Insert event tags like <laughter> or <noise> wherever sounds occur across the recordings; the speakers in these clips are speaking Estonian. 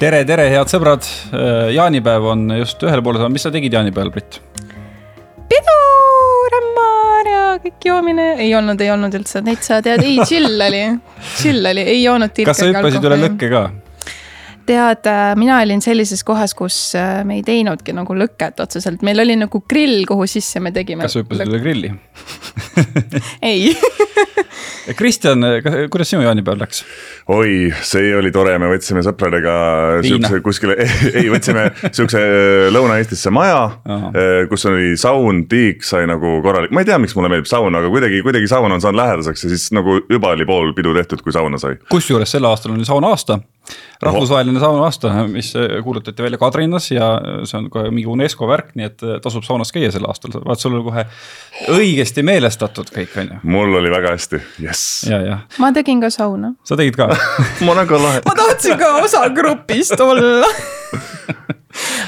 tere, tere, head sõbrad. jaanipäev on just ühele poole saanud, mis sa tegid jaanipäeval, Brit? pidu, rämmar ja kõik joomine, ei olnud, ei olnud üldse, täitsa tead, ei chill oli, chill oli, ei joonud tilka. <laughs> kas sa hüppasid üle lõkke ka? Tead, äh, mina olin sellises kohas, kus äh, me ei teinudki nagu lõket otseselt, meil oli nagu grill, kuhu sisse me tegime. kas sa hüppasid üle grilli <laughs> ei <laughs> Kristjan, kuidas sinu jaanipäev läks? oi, see oli tore, me võtsime sõpradega siukse kuskile, <laughs> ei, võtsime siukse äh, Lõuna-Eestisse maja, kus oli saun, tiik sai nagu korralik, ma ei tea, miks mulle meeldib saun, aga kuidagi, kuidagi saun on saanud lähedaseks ja siis nagu juba oli pool pidu tehtud, kui sauna sai. kusjuures sel aastal on sauna aasta rahvusvaheline sauna aasta, mis kuulutati välja Kadrinas ja see on kohe mingi UNESCO värk, nii et tasub saunas käia sel aastal, vaat sul oli kohe õigesti meelestatud kõik, on ju. mul oli väga hästi, jess. ma tegin ka sauna. sa tegid ka <laughs> ma olen ka lahe. ma tahtsin ka osa grupist olla <laughs>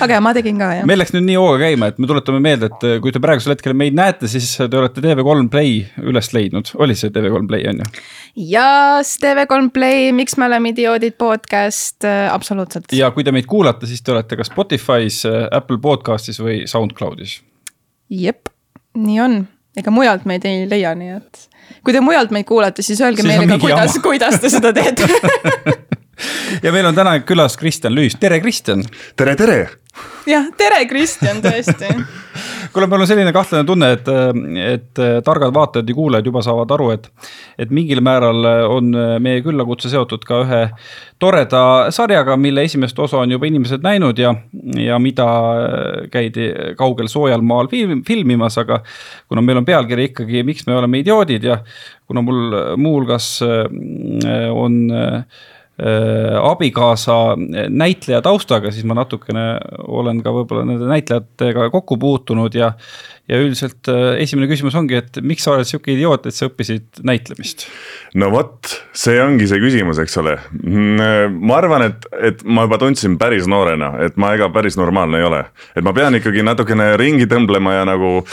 aga ma tegin ka jah. meil läks nüüd nii hooga käima, et me tuletame meelde, et äh, kui te praegusel hetkel meid näete, siis te olete TV3 Play üles leidnud, oli see TV3 Play on ju? jaas, TV3 Play, miks me oleme idioodid podcast, äh, absoluutselt. ja kui te meid kuulate, siis te olete kas Spotify's, äh, Apple podcast'is või SoundCloud'is. jep, nii on, ega mujalt meid ei leia, nii et kui te mujalt meid kuulate, siis öelge siis meile ka, kuidas, <laughs> kuidas te seda teete <laughs> <laughs> ja meil on täna külas Kristjan Lüüs, tere Kristjan. tere, tere. jah, tere Kristjan, tõesti <laughs> kuule, mul on selline kahtlane tunne, et, et targad vaatajad ja kuulajad juba saavad aru, et, et mingil määral on meie küllakutse seotud ka ühe toreda sarjaga, mille esimest osa on juba inimesed näinud ja, ja mida käidi kaugel soojal maal film, filmimas, aga kuna meil on pealkiri ikkagi, miks me oleme idioodid ja kuna mul muuhulgas on Äh, abikaasa näitleja taustaga, siis ma natukene olen ka võib-olla nende näitlejatega kokku puutunud ja ja üldiselt äh, esimene küsimus ongi, et miks sa oled sihuke idioot, et sa õppisid näitlemist? no vot, see ongi see küsimus, eks ole. Mm, ma arvan, et, et ma juba tundsin päris noorena, et ma ega päris normaalne ei ole. et ma pean ikkagi natukene ringi tõmblema ja nagu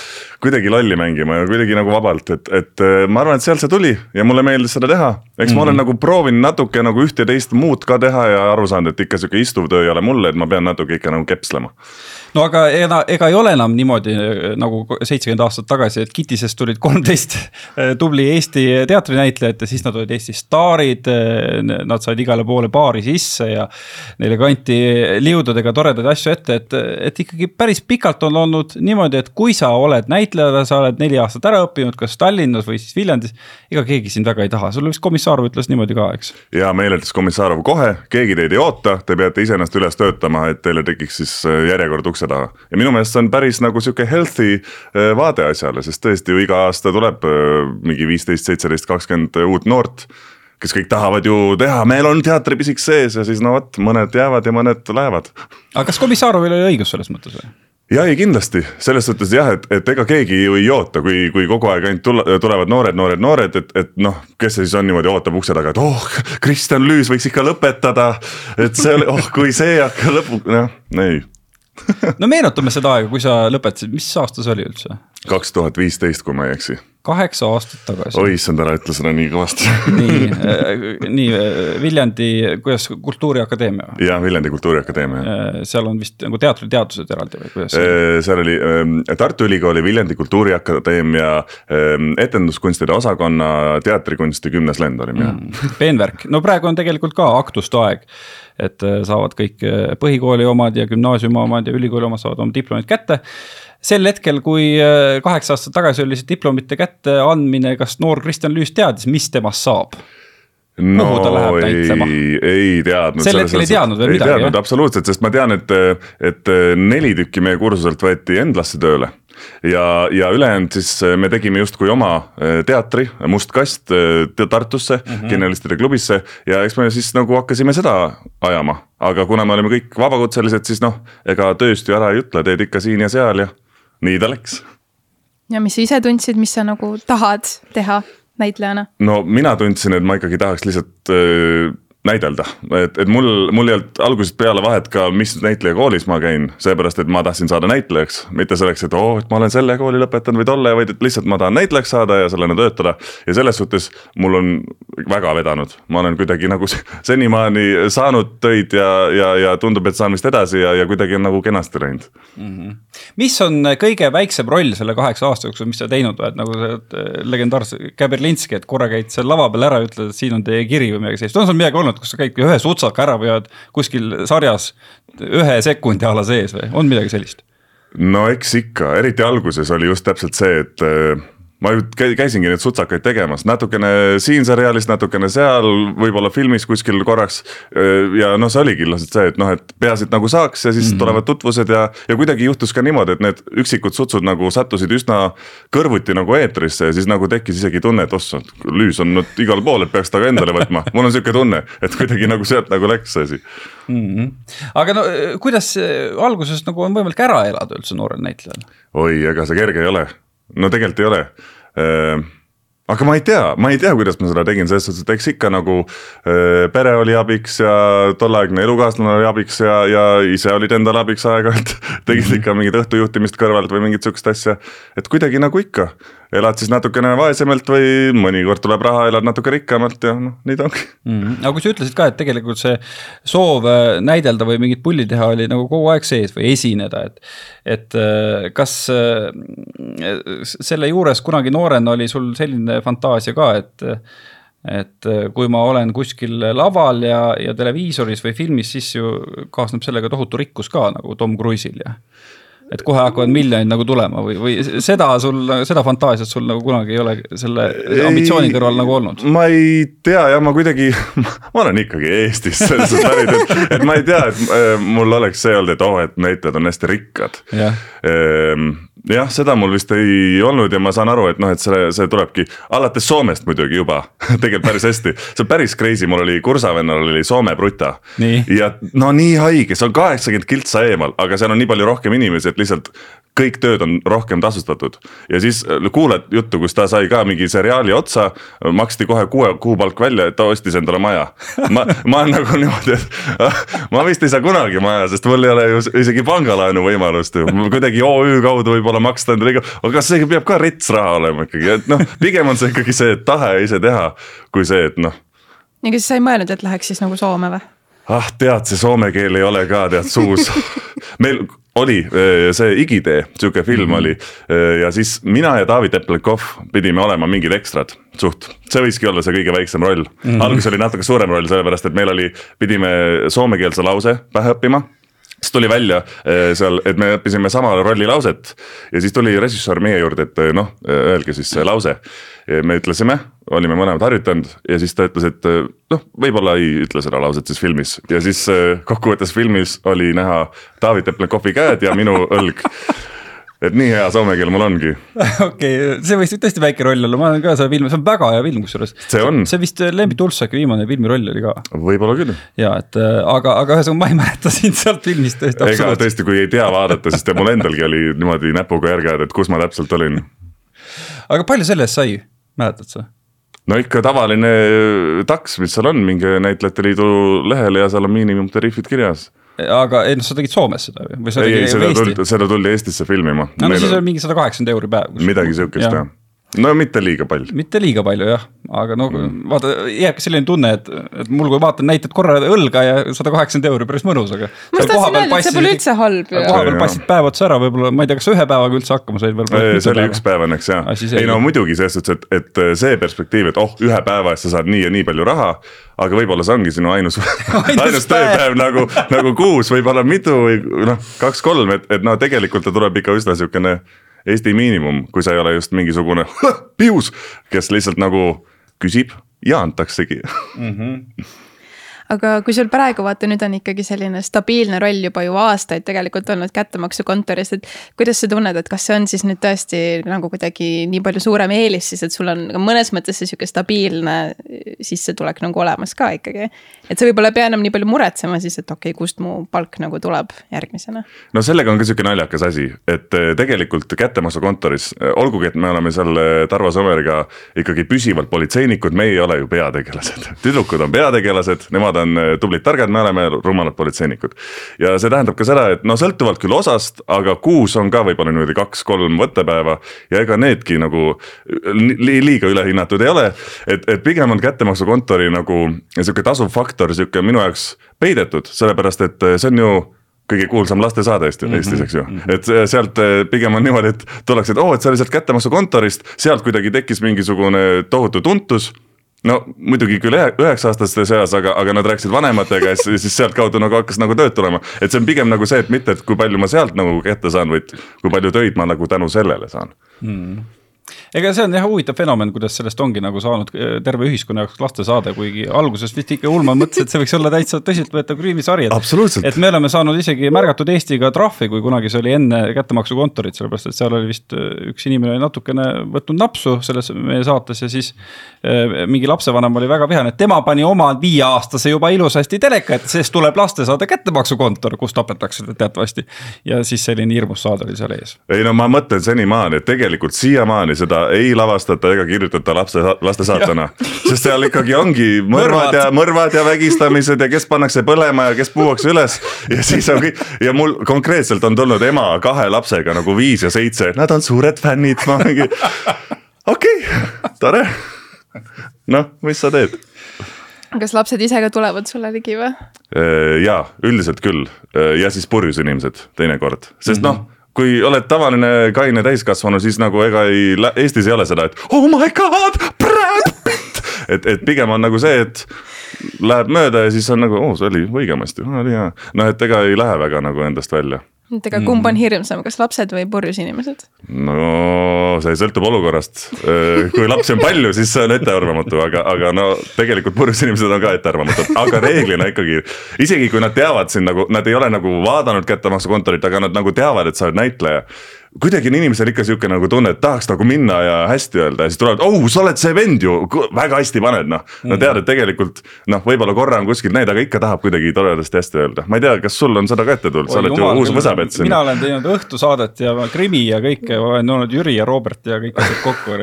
kuidagi lolli mängima ja kuidagi nagu vabalt, et, et äh, ma arvan, et sealt see tuli ja mulle meeldis seda teha. eks mm -hmm. ma olen mhm. nagu proovinud natuke nagu üht ja teist muud ka teha ja aru saanud, et ikka sihuke istuv töö ei ole mulle, et ma pean natuke ikka nagu kepslema no aga ega, ega ei ole enam niimoodi nagu seitsekümmend aastat tagasi, et Kitisest tulid kolmteist eh, tubli Eesti teatrinäitlejat ja siis nad olid Eesti staarid. Eh, nad said igale poole baari sisse ja neile kanti liududega toredaid asju ette, et, et ikkagi päris pikalt on olnud niimoodi, et kui sa oled näitleja, sa oled neli aastat ära õppinud, kas Tallinnas või siis Viljandis. ega keegi sind väga ei taha, sulle vist Komissarov ütles niimoodi ka, eks? ja meile ütles Komissarov kohe, keegi teid ei oota, te peate ise ennast üles töötama, et teile tekiks siis eh, järjekord ukse taha. ja minu meelest see on päris nagu sihuke healthy äh, vaade asjale, sest tõesti ju iga aasta tuleb äh, mingi viisteist, seitseteist, kakskümmend uut noort kes kõik tahavad ju teha, meil on teatripisik sees ja siis no vot, mõned jäävad ja mõned lähevad. aga kas Komissarovil oli õigus selles mõttes või? ja ei kindlasti, selles suhtes jah, et, et ega keegi ju ei oota, kui, kui kogu aeg ainult tule, tulevad noored, noored, noored, et, et noh, kes see siis on niimoodi, ootab ukse taga, et oh, Kristjan Lüüs võiks ikka lõpetada. et see oli, oh kui see hakka lõpu, noh, ei <laughs> no meenutame seda aega, kui sa lõpetasid, mis aasta see oli üldse? kaks tuhat viisteist, kui ma ei eksi. Kaheksa aastat tagasi. oi issand, ära ütle seda nii kõvasti nii <laughs> äh,, nii äh, Viljandi, kuidas Kultuuriakadeemia? jah, Viljandi Kultuuriakadeemia äh,. seal on vist nagu teatriteadused eraldi või kuidas äh,? seal oli äh, Tartu Ülikooli Viljandi Kultuuriakadeemia äh, etenduskunstide osakonna teatrikunsti kümnes lend olime jah mm,. peenvärk, no praegu on tegelikult ka aktuste aeg et saavad kõik põhikooli omad ja gümnaasiumi omad ja ülikooli omad saavad oma diplomid kätte. Sel hetkel, kui äh, kaheksa aastat tagasi oli see diplomite kätteandmine, kas noor Kristjan Lüüs teadis, mis temast saab? no ei, ei teadnud. sel hetkel ei teadnud veel midagi? ei teadnud absoluutselt, sest ma tean, et, et neli tükki meie kursuselt võeti Endlasse tööle ja, ja ülejäänud siis äh, me tegime justkui oma äh, teatri, Must kast Tartusse mm -hmm. Genialistide klubisse ja eks me siis nagu hakkasime seda ajama. aga kuna me olime kõik vabakutselised, siis noh, ega tööst ju ära ei ütle, teed ikka siin ja seal ja nii ta läks. ja mis sa ise tundsid, mis sa nagu tahad teha näitlejana? no mina tundsin, et ma ikkagi tahaks lihtsalt näidelda, et, et mul, mul ei olnud algusest peale vahet ka, mis näitlejakoolis ma käin, seepärast et ma tahtsin saada näitlejaks. mitte selleks, et oo oh,, et ma olen selle kooli lõpetanud või tolle, vaid et lihtsalt ma tahan näitlejaks saada ja sellena töötada. ja selles suhtes mul on väga vedanud, ma olen kuidagi nagu senimaani saanud töid ja, ja, ja tundub, et saan vist edasi ja, ja kuidagi on nagu kenasti läinud mm. -hmm. mis on kõige väiksem roll selle kaheksa aasta jooksul, mis sa teinud oled, nagu see legendaarse Käberlinski, et korra käid seal lava peal ära ja ütled, et siin on teie kiri või midagi sellist, on sul midagi olnud? Olnud, kus sa käidki ühe sutsaka ära vead kuskil sarjas ühe sekundi a la sees või on midagi sellist? no eks ikka, eriti alguses oli just täpselt see, et ma ju käisingi neid sutsakaid tegemas, natukene siin seriaalis, natukene seal, võib-olla filmis kuskil korraks. ja noh, see oligi lihtsalt see, et noh, et peaasi, et nagu saaks ja siis mm -hmm. tulevad tutvused ja, ja kuidagi juhtus ka niimoodi, et need üksikud sutsud nagu sattusid üsna kõrvuti nagu eetrisse ja siis nagu tekkis isegi tunne, et ossa, lüüs on nüüd igal pool, et peaks ta ka endale võtma. mul on sihuke tunne, et kuidagi nagu sealt nagu läks see asi mm. -hmm. aga no kuidas alguses nagu on võimalik ära elada üldse noorel näitlejal? oi, ega see kerge ei ole no tegelikult ei ole. Äh, aga ma ei tea, ma ei tea, kuidas ma seda tegin, selles suhtes, et eks ikka nagu äh, pere oli abiks ja tolleaegne elukaaslane oli abiks ja, ja ise olid endale abiks aeg-ajalt. <laughs> Tegid ikka mingit õhtujuhtimist kõrvalt või mingit sihukest asja. et kuidagi nagu ikka, elad siis natukene vaesemalt või mõnikord tuleb raha, elad natuke rikkamalt ja noh, nii ta ongi mm. aga kui sa ütlesid ka, et tegelikult see soov äh, näidelda või mingit pulli teha oli nagu kogu aeg sees või esineda, et. et äh, kas äh, selle juures kunagi noorena oli sul selline fantaasia ka, et et kui ma olen kuskil laval ja, ja televiisoris või filmis, siis ju kaasneb sellega tohutu rikkus ka nagu Tom Cruise'il ja et kohe hakkavad miljonid nagu tulema või, või seda sul, seda fantaasiat sul nagu kunagi ei ole selle ambitsiooni kõrval nagu olnud? ma ei tea jah, ma kuidagi, <laughs> ma olen ikkagi Eestis selles suhtes pärit, et, et ma ei tea, et äh, mul oleks see olnud, et oh, et näitlejad on hästi rikkad ehm, jah, seda mul vist ei olnud ja ma saan aru, et noh, et see, see tulebki alates Soomest muidugi juba <laughs> tegelikult päris hästi. see on päris crazy, mul oli kursavennal oli Soome bruta. ja no nii haige, see on kaheksakümmend kiltsa eemal, aga seal on nii palju rohkem inimesi, et lihtsalt kõik tööd on rohkem tasustatud. ja siis äh, kuuled juttu, kus ta sai ka mingi seriaali otsa, maksti kohe kuue kuupalk välja, et ta ostis endale maja. ma, ma olen nagu niimoodi, et ma vist ei saa kunagi maja, sest mul ei ole ju isegi pangalaenu võimalust ju, kuidagi OÜ kaudu võib-olla maksta endale iga, aga see peab ka rets raha olema ikkagi, et noh, pigem on see ikkagi see tahe ise teha, kui see, et noh. ja kas sa ei mõelnud, et läheks siis nagu Soome või? ah tead, see soome keel ei ole ka tead suus meil oli äh, see Igitee, sihuke film mm -hmm. oli äh, ja siis mina ja David Eplikov pidime olema mingid ekstrad, suht. see võiski olla see kõige väiksem roll mm -hmm., alguses oli natuke suurem roll, sellepärast et meil oli, pidime soomekeelse lause pähe õppima siis tuli välja äh, seal, et me õppisime sama rolli lauset. Ja siis tuli režissöör meie juurde, et noh, öelge siis see lause. me ütlesime, olime mõlemad harjutanud ja siis ta ütles, et noh, võib-olla ei ütle seda lauset siis filmis. Ja siis kokkuvõttes filmis oli näha David Teplenkovi käed ja minu õlg et nii hea soome keel mul ongi. <laughs> okei okay,, see võis tõesti väike roll olla, ma olen ka seda filmi, see on väga hea film kusjuures. see on. see vist Lembit Ulfsaki viimane filmiroll oli ka. võib-olla küll. ja et äh, aga, aga ühesõnaga ma ei <laughs> mäleta sind sealt filmist tõesti. ega tõesti, kui ei tea vaadata, siis mul endalgi oli niimoodi näpuga järge ajada, et kus ma täpselt olin. aga palju selle eest sai, mäletad sa? no ikka tavaline taks, mis seal on, minge näitlejate liidu lehele ja seal on miinimumtariifid kirjas aga ei noh, sa tegid Soomes seda või? ei, ei seda tuldi, seda tuldi Eestisse filmima. no, no siis oli mingi sada kaheksakümmend euri päev. midagi sihukest jah ja no mitte liiga palju. mitte liiga palju jah, aga no mm. vaata, jääbki selline tunne, et, et mul, kui vaatan näited korra õlga ja sada kaheksakümmend euri, päris mõnus, aga. ma tahtsin öelda, et see pole üldse halb ju. kohapeal passid päev otsa ära, võib-olla, ma ei tea, kas ühe päevaga üldse hakkama said veel? see oli üks päev õnneks jah, ei no muidugi selles suhtes, et, et see perspektiiv, et oh, ühe päeva eest sa saad nii ja nii palju raha. aga võib-olla see ongi sinu ainus <laughs> <laughs> ainus, ainus tööpäev nagu, nagu kuus, võib-olla mitu või noh, kaks-kolm, et, et no tegelikult ta tuleb ikka üsna sihukene Eesti miinimum, kui sa ei ole just mingisugune <laughs> pius, kes lihtsalt nagu küsib ja antaksegi mm. -hmm aga kui sul praegu vaata, nüüd on ikkagi selline stabiilne roll juba ju aastaid tegelikult olnud kättemaksukontoris, et. kuidas sa tunned, et kas see on siis nüüd tõesti nagu kuidagi nii palju suurem eelis siis, et sul on mõnes mõttes see sihuke stabiilne sissetulek nagu olemas ka ikkagi. et sa võib-olla ei pea enam nii palju muretsema siis, et okei okay,, kust mu palk nagu tuleb järgmisena. no sellega on ka sihuke naljakas asi, et eh, tegelikult kättemaksukontoris, eh, olgugi, et me oleme seal eh, Tarvo Sommeriga ikkagi püsivalt politseinikud, me ei ole ju peategelased. <laughs> tüdrukud on peategelased, nemad on tublid targad, me oleme rumalad politseinikud. ja see tähendab ka seda, et no sõltuvalt küll osast, aga kuus on ka võib-olla niimoodi kaks-kolm võttepäeva ja ega needki nagu li liiga ülehinnatud ei ole. et, et pigem on kättemaksukontori nagu sihuke tasuv faktor sihuke minu jaoks peidetud, sellepärast et see on ju kõige kuulsam lastesaade Eesti mm, -hmm. Eestis, eks ju, mhm. et sealt eh, pigem on niimoodi, et tullakse, et oo oh,, et sa olid sealt kättemaksukontorist, sealt kuidagi tekkis mingisugune tohutu tuntus no muidugi küll üheksa-aastaste seas, aga, aga nad rääkisid vanematega ja siis, siis sealtkaudu nagu hakkas nagu tööd tulema. et see on pigem nagu see, et mitte, et kui palju ma sealt nagu kätte saan, vaid kui palju töid ma nagu tänu sellele saan mm ega see on jah huvitav fenomen, kuidas sellest ongi nagu saanud äh, terve ühiskonna jaoks lastesaade, kuigi alguses vist ikka Ulman mõtles, et see võiks olla täitsa tõsiseltvõetav kriimisari. et me oleme saanud isegi märgatud Eestiga trahvi, kui kunagi see oli enne kättemaksukontorit, sellepärast et seal oli vist äh, üks inimene natukene võtnud napsu selles meie saates ja siis äh, mingi lapsevanem oli väga vihane, et tema pani oma viieaastase juba ilusasti teleka ette, sest tuleb lastesaade kättemaksukontor, kus tapetakse teatavasti. ja siis selline hirmus saade oli seal ees. ei no ma mõtlen senimaani, et tegelikult siiamaani seda ei lavastata ega kirjutata lapse, lastesaatena. sest seal ikkagi ongi <laughs> mõrvad ja mõrvad ja vägistamised ja kes pannakse põlema ja kes puuakse üles. ja siis on kõik ja mul konkreetselt on tulnud ema kahe lapsega nagu viis ja seitse, nad on suured fännid, ma mingi okei okay,, tore. noh, mis sa teed kas lapsed ise ka tulevad sulle ligi või? Äh, jaa, üldiselt küll äh, ja siis purjus inimesed teinekord, sest mm -hmm. noh kui oled tavaline kaine täiskasvanu, siis nagu ega ei, Eestis ei ole seda, et oh my god, Brad Pitt. et, et pigem on nagu see, et läheb mööda ja siis on nagu, oo, see oli õigemasti, oli hea. noh, et ega ei lähe väga nagu endast välja et aga kumb on mhm. hirmsam, kas lapsed või purjus inimesed? no see sõltub olukorrast. kui lapsi on palju, siis see on ettearvamatu, aga, aga no tegelikult purjus inimesed on ka ettearvamatud, aga reeglina ikkagi. isegi kui nad teavad sind nagu, nad ei ole nagu vaadanud kättemaksukontorit, aga nad nagu teavad, et sa oled näitleja kuidagi on inimesel ikka sihuke nagu tunne, et tahaks nagu minna ja hästi öelda ja siis tulevad, oh, sa oled see vend ju, väga hästi paned noh. no mm. tead, et tegelikult noh, võib-olla korra on kuskilt näinud, aga ikka tahab kuidagi toredasti hästi öelda, ma ei tea, kas sul on seda ka ette tulnud, sa oled ju uus võsapets. mina olen teinud õhtusaadet ja krimi ja kõike, olen olnud Jüri ja Robert ja kõik asjad kokku.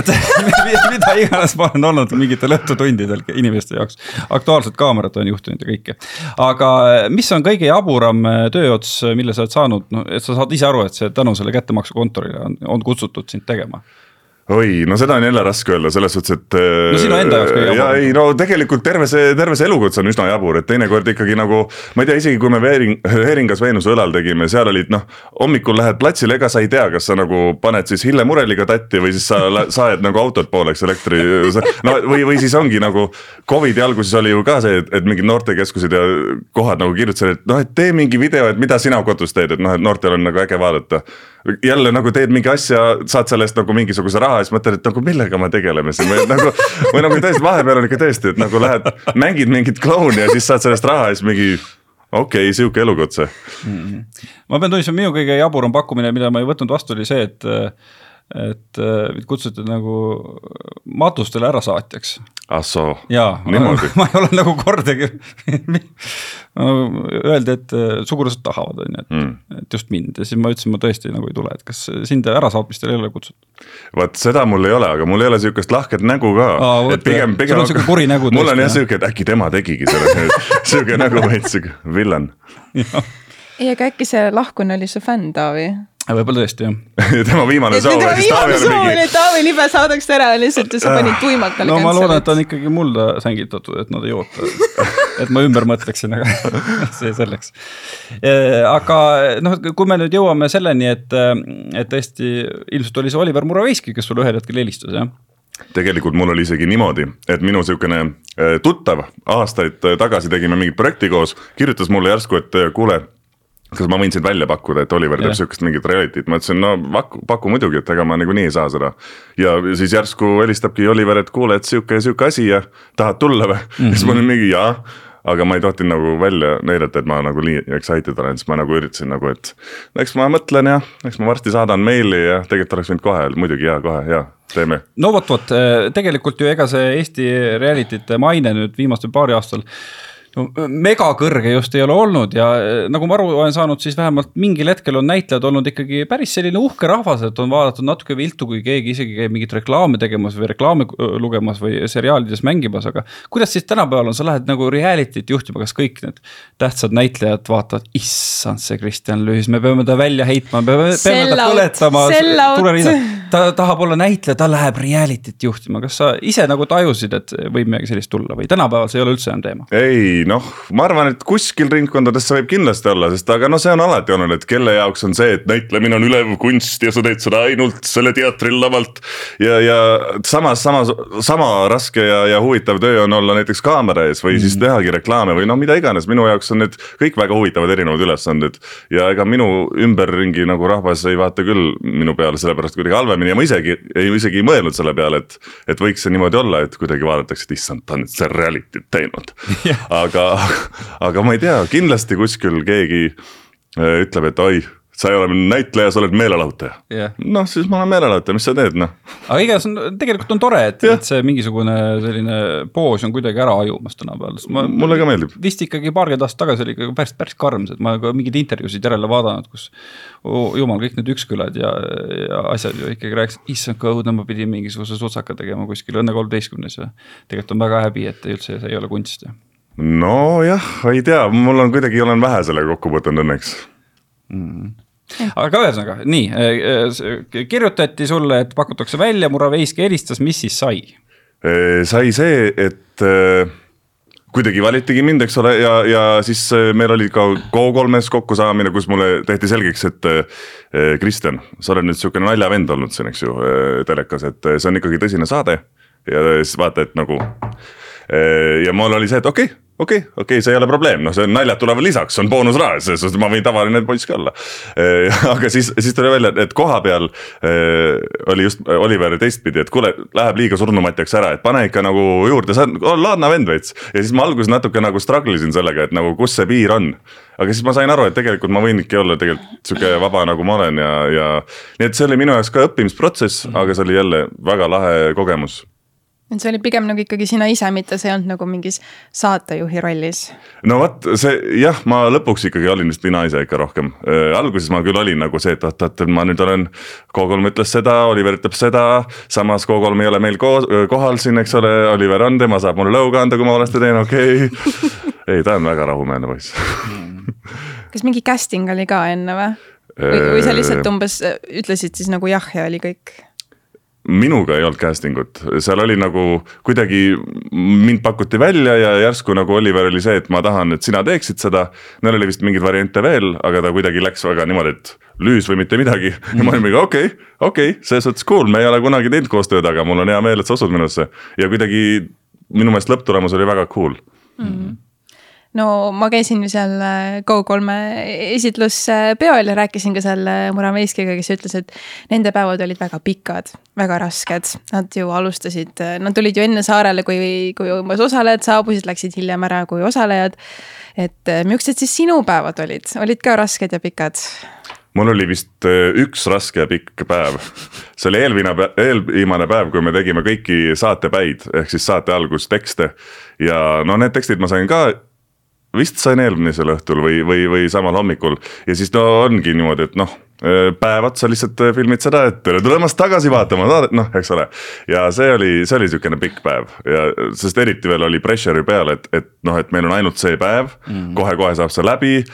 et <laughs> mida iganes ma olen olnud mingitel õhtutundidel inimeste jaoks, Aktuaalset Kaamerat olen juhtinud ja kõike. aga mis on kõige jaburam tööots, mille sa oled saanud, no et sa saad ise aru, et see tänu selle kättemaksukontorile on, on kutsutud sind tegema oi, no seda on jälle raske öelda selles suhtes, et. no sinu enda jaoks kõige jaburam. ja ei no tegelikult terve see, terve see elukutse on üsna jabur, et teinekord ikkagi nagu. ma ei tea, isegi kui me Veering, Heeringas Veenuse õlal tegime, seal olid noh, hommikul lähed platsile, ega sa ei tea, kas sa nagu paned siis Hille Mureliga tatti või siis sa saed nagu autot pooleks elektri. no või, või siis ongi nagu Covidi alguses oli ju ka see, et, et mingid noortekeskused ja kohad nagu kirjutasid, et noh, et tee mingi video, et mida sina kodus teed, et noh, et noortel on nagu äge vaadata jälle nagu teed mingi asja, saad selle eest nagu mingisuguse raha ja siis mõtled, et nagu millega me tegeleme siin või nagu. või nagu tõesti vahepeal on ikka tõesti, et nagu lähed, mängid mingit klouni ja siis saad sellest raha ja siis mingi okei okay,, sihuke elukutse mm. -hmm. ma pean tunnistama, minu kõige jaburam pakkumine, mida ma ei võtnud vastu, oli see, et et mind kutsuti nagu matustele ärasaatjaks. Ah soo, niimoodi. <laughs> ma ei ole nagu kordagi <laughs> Öeldi, et äh, sugulased tahavad, on ju, et mm., et just mind ja siis ma ütlesin, ma tõesti nagu ei tule, et kas sind ärasaatmistel ei ole kutsutud? vot seda mul ei ole, aga mul ei ole sihukest lahket nägu ka. et pigem, pigem. sul on sihuke kuri nägu. <laughs> mul on jah sihuke, et äkki tema tegigi selle sihuke nägu veits sihuke villan. ei, aga äkki see lahkunu oli su fänn, Taavi? Võib-olla tõesti jah <laughs> tema viimane soov oli siis Taavi oli mingi. Taavi Libe saadaks ära lihtsalt ja sa panid tuimalt talle. no ma loodan, et on ikkagi mulda sängitatud, et nad ei oota. et ma ümber mõtleksin, aga <laughs> see selleks. aga noh, kui me nüüd jõuame selleni, et, et tõesti ilmselt oli see Oliver Muraveiski, kes sulle ühel hetkel helistas, jah? tegelikult mul oli isegi niimoodi, et minu sihukene tuttav aastaid tagasi tegime mingit projekti koos, kirjutas mulle järsku, et kuule kas ma võin sind välja pakkuda, et Oliver teeb sihukest mingit reality't, ma ütlesin, no paku, paku muidugi, et ega ma niikuinii ei saa seda. ja siis järsku helistabki Oliver, et kuule, et sihuke ja sihuke asi ja tahad tulla või <laughs> mm, -hmm. siis ma olin mingi jaa aga ma ei tohtinud nagu välja näidata, et ma nagu nii excited olen, siis ma nagu üritasin nagu, et eks ma mõtlen ja eks ma varsti saadan meili ja tegelikult oleks võinud kohe, muidugi ja kohe ja teeme. no vot, vot tegelikult ju ega see Eesti reality'te maine nüüd viimasel paari aastal no megakõrge just ei ole olnud ja eh, nagu ma aru olen saanud, siis vähemalt mingil hetkel on näitlejad olnud ikkagi päris selline uhke rahvas, et on vaadatud natuke viltu, kui keegi isegi käib mingit reklaame tegemas või reklaame lugemas või seriaalides mängimas, aga kuidas siis tänapäeval on, sa lähed nagu reality't juhtima, kas kõik need tähtsad näitlejad vaatavad, issand, see Kristjan Lüüs, me peame ta välja heitma, peame, peame ta põletama. Ta tahab olla näitleja, ta läheb reality't juhtima, kas sa ise nagu tajusid, et võib midagi sellist tulla või tänapäeval see ei ole üldse enam teema? ei noh, ma arvan, et kuskil ringkondades see võib kindlasti olla, sest aga noh, see on alati olnud, et kelle jaoks on see, et näitlemine on ülev kunst ja sa teed seda ainult selle teatril lavalt. ja, ja samas, samas, sama raske ja, ja huvitav töö on olla näiteks kaamera ees või mm. siis tehagi reklaame või noh, mida iganes, minu jaoks on need kõik väga huvitavad erinevad ülesanded. ja ega minu ümberringi nagu rahvas ei vaata küll minu peale sellepärast kuidagi halvemini ja ma isegi ei, isegi ei mõelnud selle peale, et. et võiks see niimoodi olla, et kuidagi vaadatakse, et issand, ta on nüüd see reality't teinud aga aga, aga ma ei tea, kindlasti kuskil keegi äh, ütleb, et oi sa ei ole näitleja, sa oled meelelahutaja yeah.. noh, siis ma olen meelelahutaja, mis sa teed, noh. aga igatahes on, tegelikult on tore, et, et see mingisugune selline poos on kuidagi ära hajumas tänapäeval. mulle ka meeldib. vist ikkagi paarkümmend aastat tagasi oli ikka päris, päris karm, et ma ka mingeid intervjuusid järele vaadanud, kus oh, jumal, kõik need ükskülad ja, ja asjad ju ikkagi rääkisid, issand kui õudne, ma pidin mingisuguse sutsaka tegema kuskil Õnne kolmeteistkümnes ja tegelikult on väga häbi, et üldse see ei ole kunst nojah, ei tea, mul on kuidagi, olen vähe sellega kokku puutunud õnneks mm aga ühesõnaga nii, äh, äh, kirjutati sulle, et pakutakse välja, Muraveiski helistas, mis siis sai? Äh, sai see, et kuidagi valitigi mind, eks ole, ja, ja siis meil oli ka Go3-s kokkusaamine, kus mulle tehti selgeks, et Kristjan, sa oled nüüd sihukene naljavend olnud siin, eks ju, telekas, et see on ikkagi tõsine saade. ja siis vaata, et nagu ja mul oli see, et okei okay, okei okay,, okei okay,, see ei ole probleem, noh, see on naljad tulevad lisaks, on boonusraha, selles suhtes ma võin tavaline poiss ka olla. <laughs> aga siis, siis tuli välja, et koha peal oli just Oliver teistpidi, et kuule, läheb liiga surnumatjaks ära, et pane ikka nagu juurde, sa oled laadne vend veits. ja siis ma alguses natuke nagu struggle isin sellega, et nagu kus see piir on. aga siis ma sain aru, et tegelikult ma võingi olla tegelikult sihuke vaba, nagu ma olen ja, ja nii et see oli minu jaoks ka õppimisprotsess, aga see oli jälle väga lahe kogemus et see oli pigem nagu ikkagi sina ise, mitte see ei olnud nagu mingis saatejuhi rollis. no vot, see jah, ma lõpuks ikkagi olin vist mina ise ikka rohkem äh,. alguses ma küll olin nagu see, et oot-oot, ma nüüd olen, K3 ütles seda, Oliver ütleb seda. samas K3 ei ole meil koos, kohal siin, eks ole, Oliver on, tema saab mulle lõuga anda, kui ma valesti teen, okei okay. <laughs> ei, ta on väga rahumeelne poiss <laughs> kas mingi casting oli ka enne või? või, või sa lihtsalt äh, umbes ütlesid siis nagu jah ja oli kõik? Minuga ei olnud casting ut, seal oli nagu kuidagi mind pakuti välja ja järsku nagu Oliver oli see, et ma tahan, et sina teeksid seda. Neil oli vist mingeid variante veel, aga ta kuidagi läks väga niimoodi, et lüüs või mitte midagi <laughs> ja ma olin mingi okei okay,, okei okay,, selles suhtes cool, me ei ole kunagi teinud koostööd, aga mul on hea meel, et sa usud minusse ja kuidagi minu meelest lõpptulemus oli väga cool mm. -hmm no ma käisin ju seal äh, Go3 esitluspeol ja rääkisin ka seal äh, Murameiskiga, kes ütles, et nende päevad olid väga pikad, väga rasked. Nad ju alustasid, äh, nad tulid ju enne saarele, kui, kui umbes osalejad saabusid, läksid hiljem ära kui osalejad. et millised siis sinu päevad olid, olid ka rasked ja pikad? mul oli vist üks raske ja pikk päev. see oli eelviimane, eelviimane päev, kui me tegime kõiki saatepäid ehk siis saate algustekste. ja no need tekstid ma sain ka vist sain eelmisel õhtul või, või, või samal hommikul ja siis no ongi niimoodi, et noh päev otsa lihtsalt filmid seda, et tere tulemast tagasi vaatama saadet, noh, eks ole. ja see oli, see oli sihukene pikk päev ja sest eriti veel oli pressure'i peal, et, et noh, et meil on ainult see päev mm -hmm., kohe-kohe saab see läbi.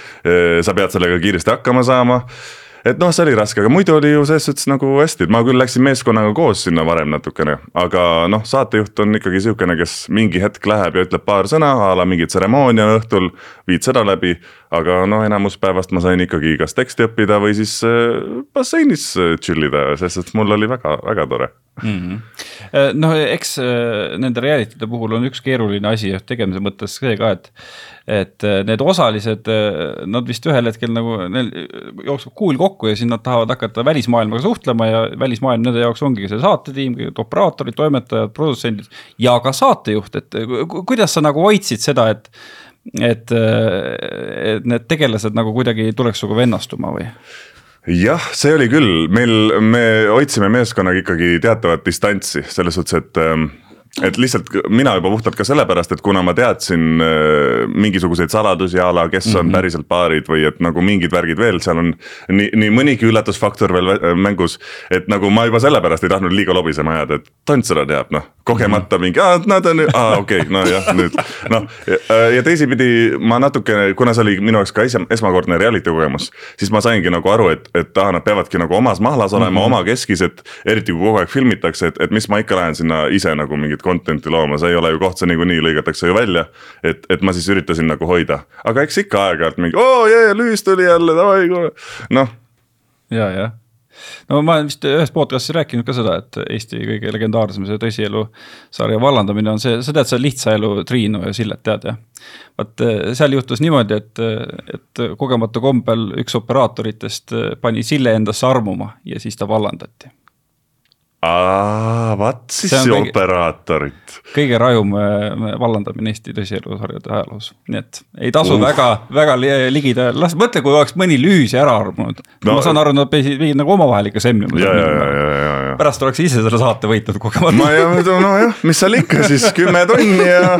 sa pead sellega kiiresti hakkama saama et noh, see oli raske, aga muidu oli ju selles suhtes nagu hästi, et ma küll läksin meeskonnaga koos sinna varem natukene. aga noh, saatejuht on ikkagi sihukene, kes mingi hetk läheb ja ütleb paar sõna a la mingi tseremoonia õhtul. viid seda läbi, aga noh, enamus päevast ma sain ikkagi kas teksti õppida või siis äh, basseinis äh, chill ida, selles suhtes mul oli väga, väga tore mm -hmm.. <laughs> noh, eks nende reality'de puhul on üks keeruline asi tegemise mõttes see ka, et et äh, need osalised, äh, nad vist ühel hetkel nagu, neil jookseb kuul kokku ja siis nad tahavad hakata välismaailmaga suhtlema ja välismaailm nende jaoks ongi see saatetiim, operaatorid, toimetajad, produtsendid ja ka saatejuht, et kuidas sa nagu hoidsid seda, et et, et need tegelased nagu kuidagi ei tuleks sinuga vennastuma või? Jah, see oli küll, meil, me hoidsime meeskonnaga ikkagi teatavat distantsi selles suhtes, et ähm, et lihtsalt mina juba puhtalt ka sellepärast, et kuna ma teadsin äh, mingisuguseid saladusi a la, kes on mm -hmm. päriselt paarid või et nagu mingid värgid veel, seal on nii, nii mõnigi üllatusfaktor veel mängus. et nagu ma juba sellepärast ei tahtnud liiga lobisema ajada, et tont seda teab, noh, kogemata mingi, aa, nad on, aa, okei okay,, nojah, nüüd noh. ja teisipidi ma natukene, kuna see oli minu jaoks ka esi, esmakordne reality kogemus, siis ma saingi nagu aru, et, et aa, nad peavadki nagu omas mahlas olema mm, -hmm. oma keskis, et eriti kui kogu aeg filmitakse, et, et mis ma ikka lähen sinna ise nagu mingit content'i looma, see ei ole ju koht, see niikuinii lõigatakse ju välja. et, et ma siis üritasin nagu hoida, aga eks ikka aeg-ajalt mingi oo jee, lüüs tuli jälle, davai noh. ja, jah no ma olen vist ühes podcast'is rääkinud ka seda, et Eesti kõige legendaarsem see tõsielu sarja vallandamine on see, sa tead, see Lihtsa elu Triinu ja Sillet tead jah? vot eh, seal juhtus niimoodi, et, et kogemata kombel üks operaatoritest pani Sille endasse armuma ja siis ta vallandati aa, vaat siis see, see operaatorit. kõige rajum äh, vallandamine Eesti tõsielusarjade ajaloos, nii et ei tasu uh. väga, väga ligida, las mõtle, kui oleks mõni lüüs ja ära armunud no,. ma saan aru, nad pidid nagu omavahel ikka semmima. Pärast oleks ise selle saate võitnud kogemata. ma ei, nojah, mis seal ikka siis kümme tonni ja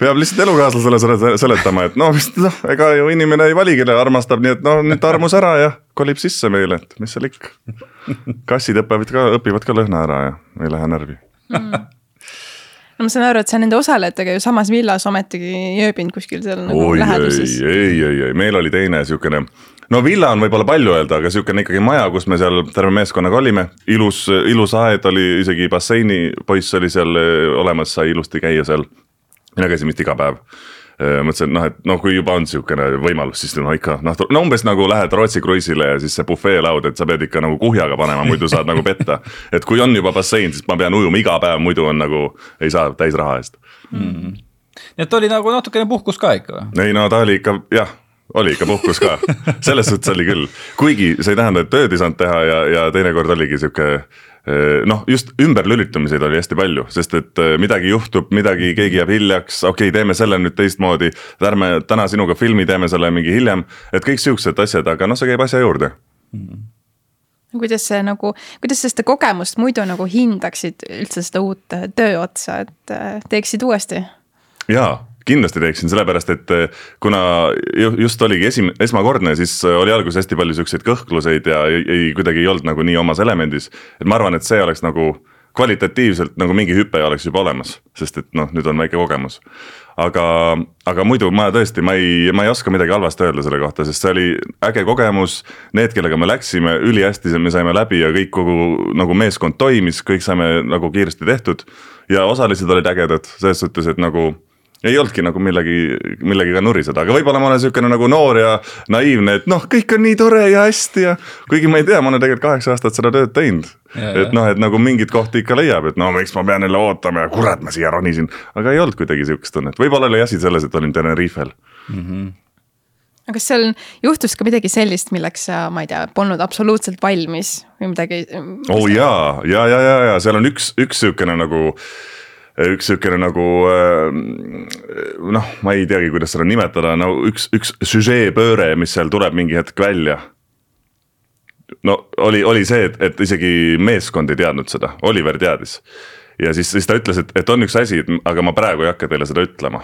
peab lihtsalt elukaaslasele seletama, et no vist noh, ega ju inimene ei vali, kelle armastab, nii et noh, nüüd ta armus ära ja kolib sisse meile, et mis seal ikka. kassid õpivad ka, õpivad ka lõhna ära ja ei lähe närvi mm no ma saan aru, et sa nende osalejatega ju samas villas ometigi ei ööbinud kuskil seal nagu Oi, läheduses. ei, ei, ei, ei, meil oli teine sihukene, no villa on võib-olla palju öelda, aga sihukene ikkagi maja, kus me seal terve meeskonnaga olime. ilus, ilus aed oli, isegi basseini poiss oli seal olemas, sai ilusti käia seal. mina käisin vist iga päev Äh, mõtlesin, noh, et noh, kui juba on sihukene võimalus, siis no ikka noh, no umbes nagu lähed Rootsi kruiisile ja siis see bufeelaud, et sa pead ikka nagu kuhjaga panema, muidu saad nagu petta. <laughs> et kui on juba bassein, siis ma pean ujuma iga päev, muidu on nagu ei saa täis raha eest mm. nii et oli nagu natukene puhkus ka ikka või? ei no ta oli ikka jah oli ikka puhkus ka, selles suhtes oli küll, kuigi see ei tähenda, et tööd ei saanud teha ja, ja teinekord oligi sihuke Äh, noh, just ümberlülitamiseid oli hästi palju, sest et äh, midagi juhtub, midagi, keegi jääb hiljaks, okei okay,, teeme selle nüüd teistmoodi. ärme täna sinuga filmi, teeme selle mingi hiljem, et kõik siuksed asjad, aga noh, see käib asja juurde mm. -hmm kuidas see nagu, kuidas sa seda kogemust muidu nagu hindaksid üldse seda uut töö otsa, et teeksid uuesti? jaa, kindlasti teeksin, sellepärast et eh, kuna just oligi esim-, esmakordne, siis eh, oli alguses hästi palju siukseid kõhkluseid ja ei, ei, kuidagi ei olnud nagu nii omas elemendis. et ma arvan, et see oleks nagu kvalitatiivselt nagu mingi hüpe oleks juba olemas, sest et noh, nüüd on väike kogemus. aga, aga muidu ma tõesti, ma ei, ma ei oska midagi halvasti öelda selle kohta, sest see oli äge kogemus. Need, kellega me läksime, ülihästi me saime läbi ja kõik kogu nagu meeskond toimis, kõik saime nagu kiiresti tehtud. ja osalised olid ägedad selles suhtes, et nagu ei olnudki nagu millegi, millegagi nuriseda, aga võib-olla ma olen niisugune nagu noor ja naiivne, et noh, kõik on nii tore ja hästi ja. kuigi ma ei tea, ma olen tegelikult kaheksa aastat seda tööd teinud. et noh, et nagu mingeid kohti ikka leiab, et no miks ma pean jälle ootama ja kurat, ma siia ronisin. aga ei olnud kuidagi sihukest tunnet, võib-olla oli asi selles, et olin Tenerifel mm. -hmm aga kas seal juhtus ka midagi sellist, milleks sa, ma ei tea, polnud absoluutselt valmis või midagi? oo oh, jaa, ja, ja, ja, ja seal on üks, üks sihukene nagu äh, üks sihukene nagu äh, noh, ma ei teagi, kuidas seda nimetada, no üks, üks süžeepööre, mis seal tuleb mingi hetk välja. no oli, oli see, et, et isegi meeskond ei teadnud seda, Oliver teadis ja siis, siis ta ütles, et, et on üks asi, aga ma praegu ei hakka teile seda ütlema.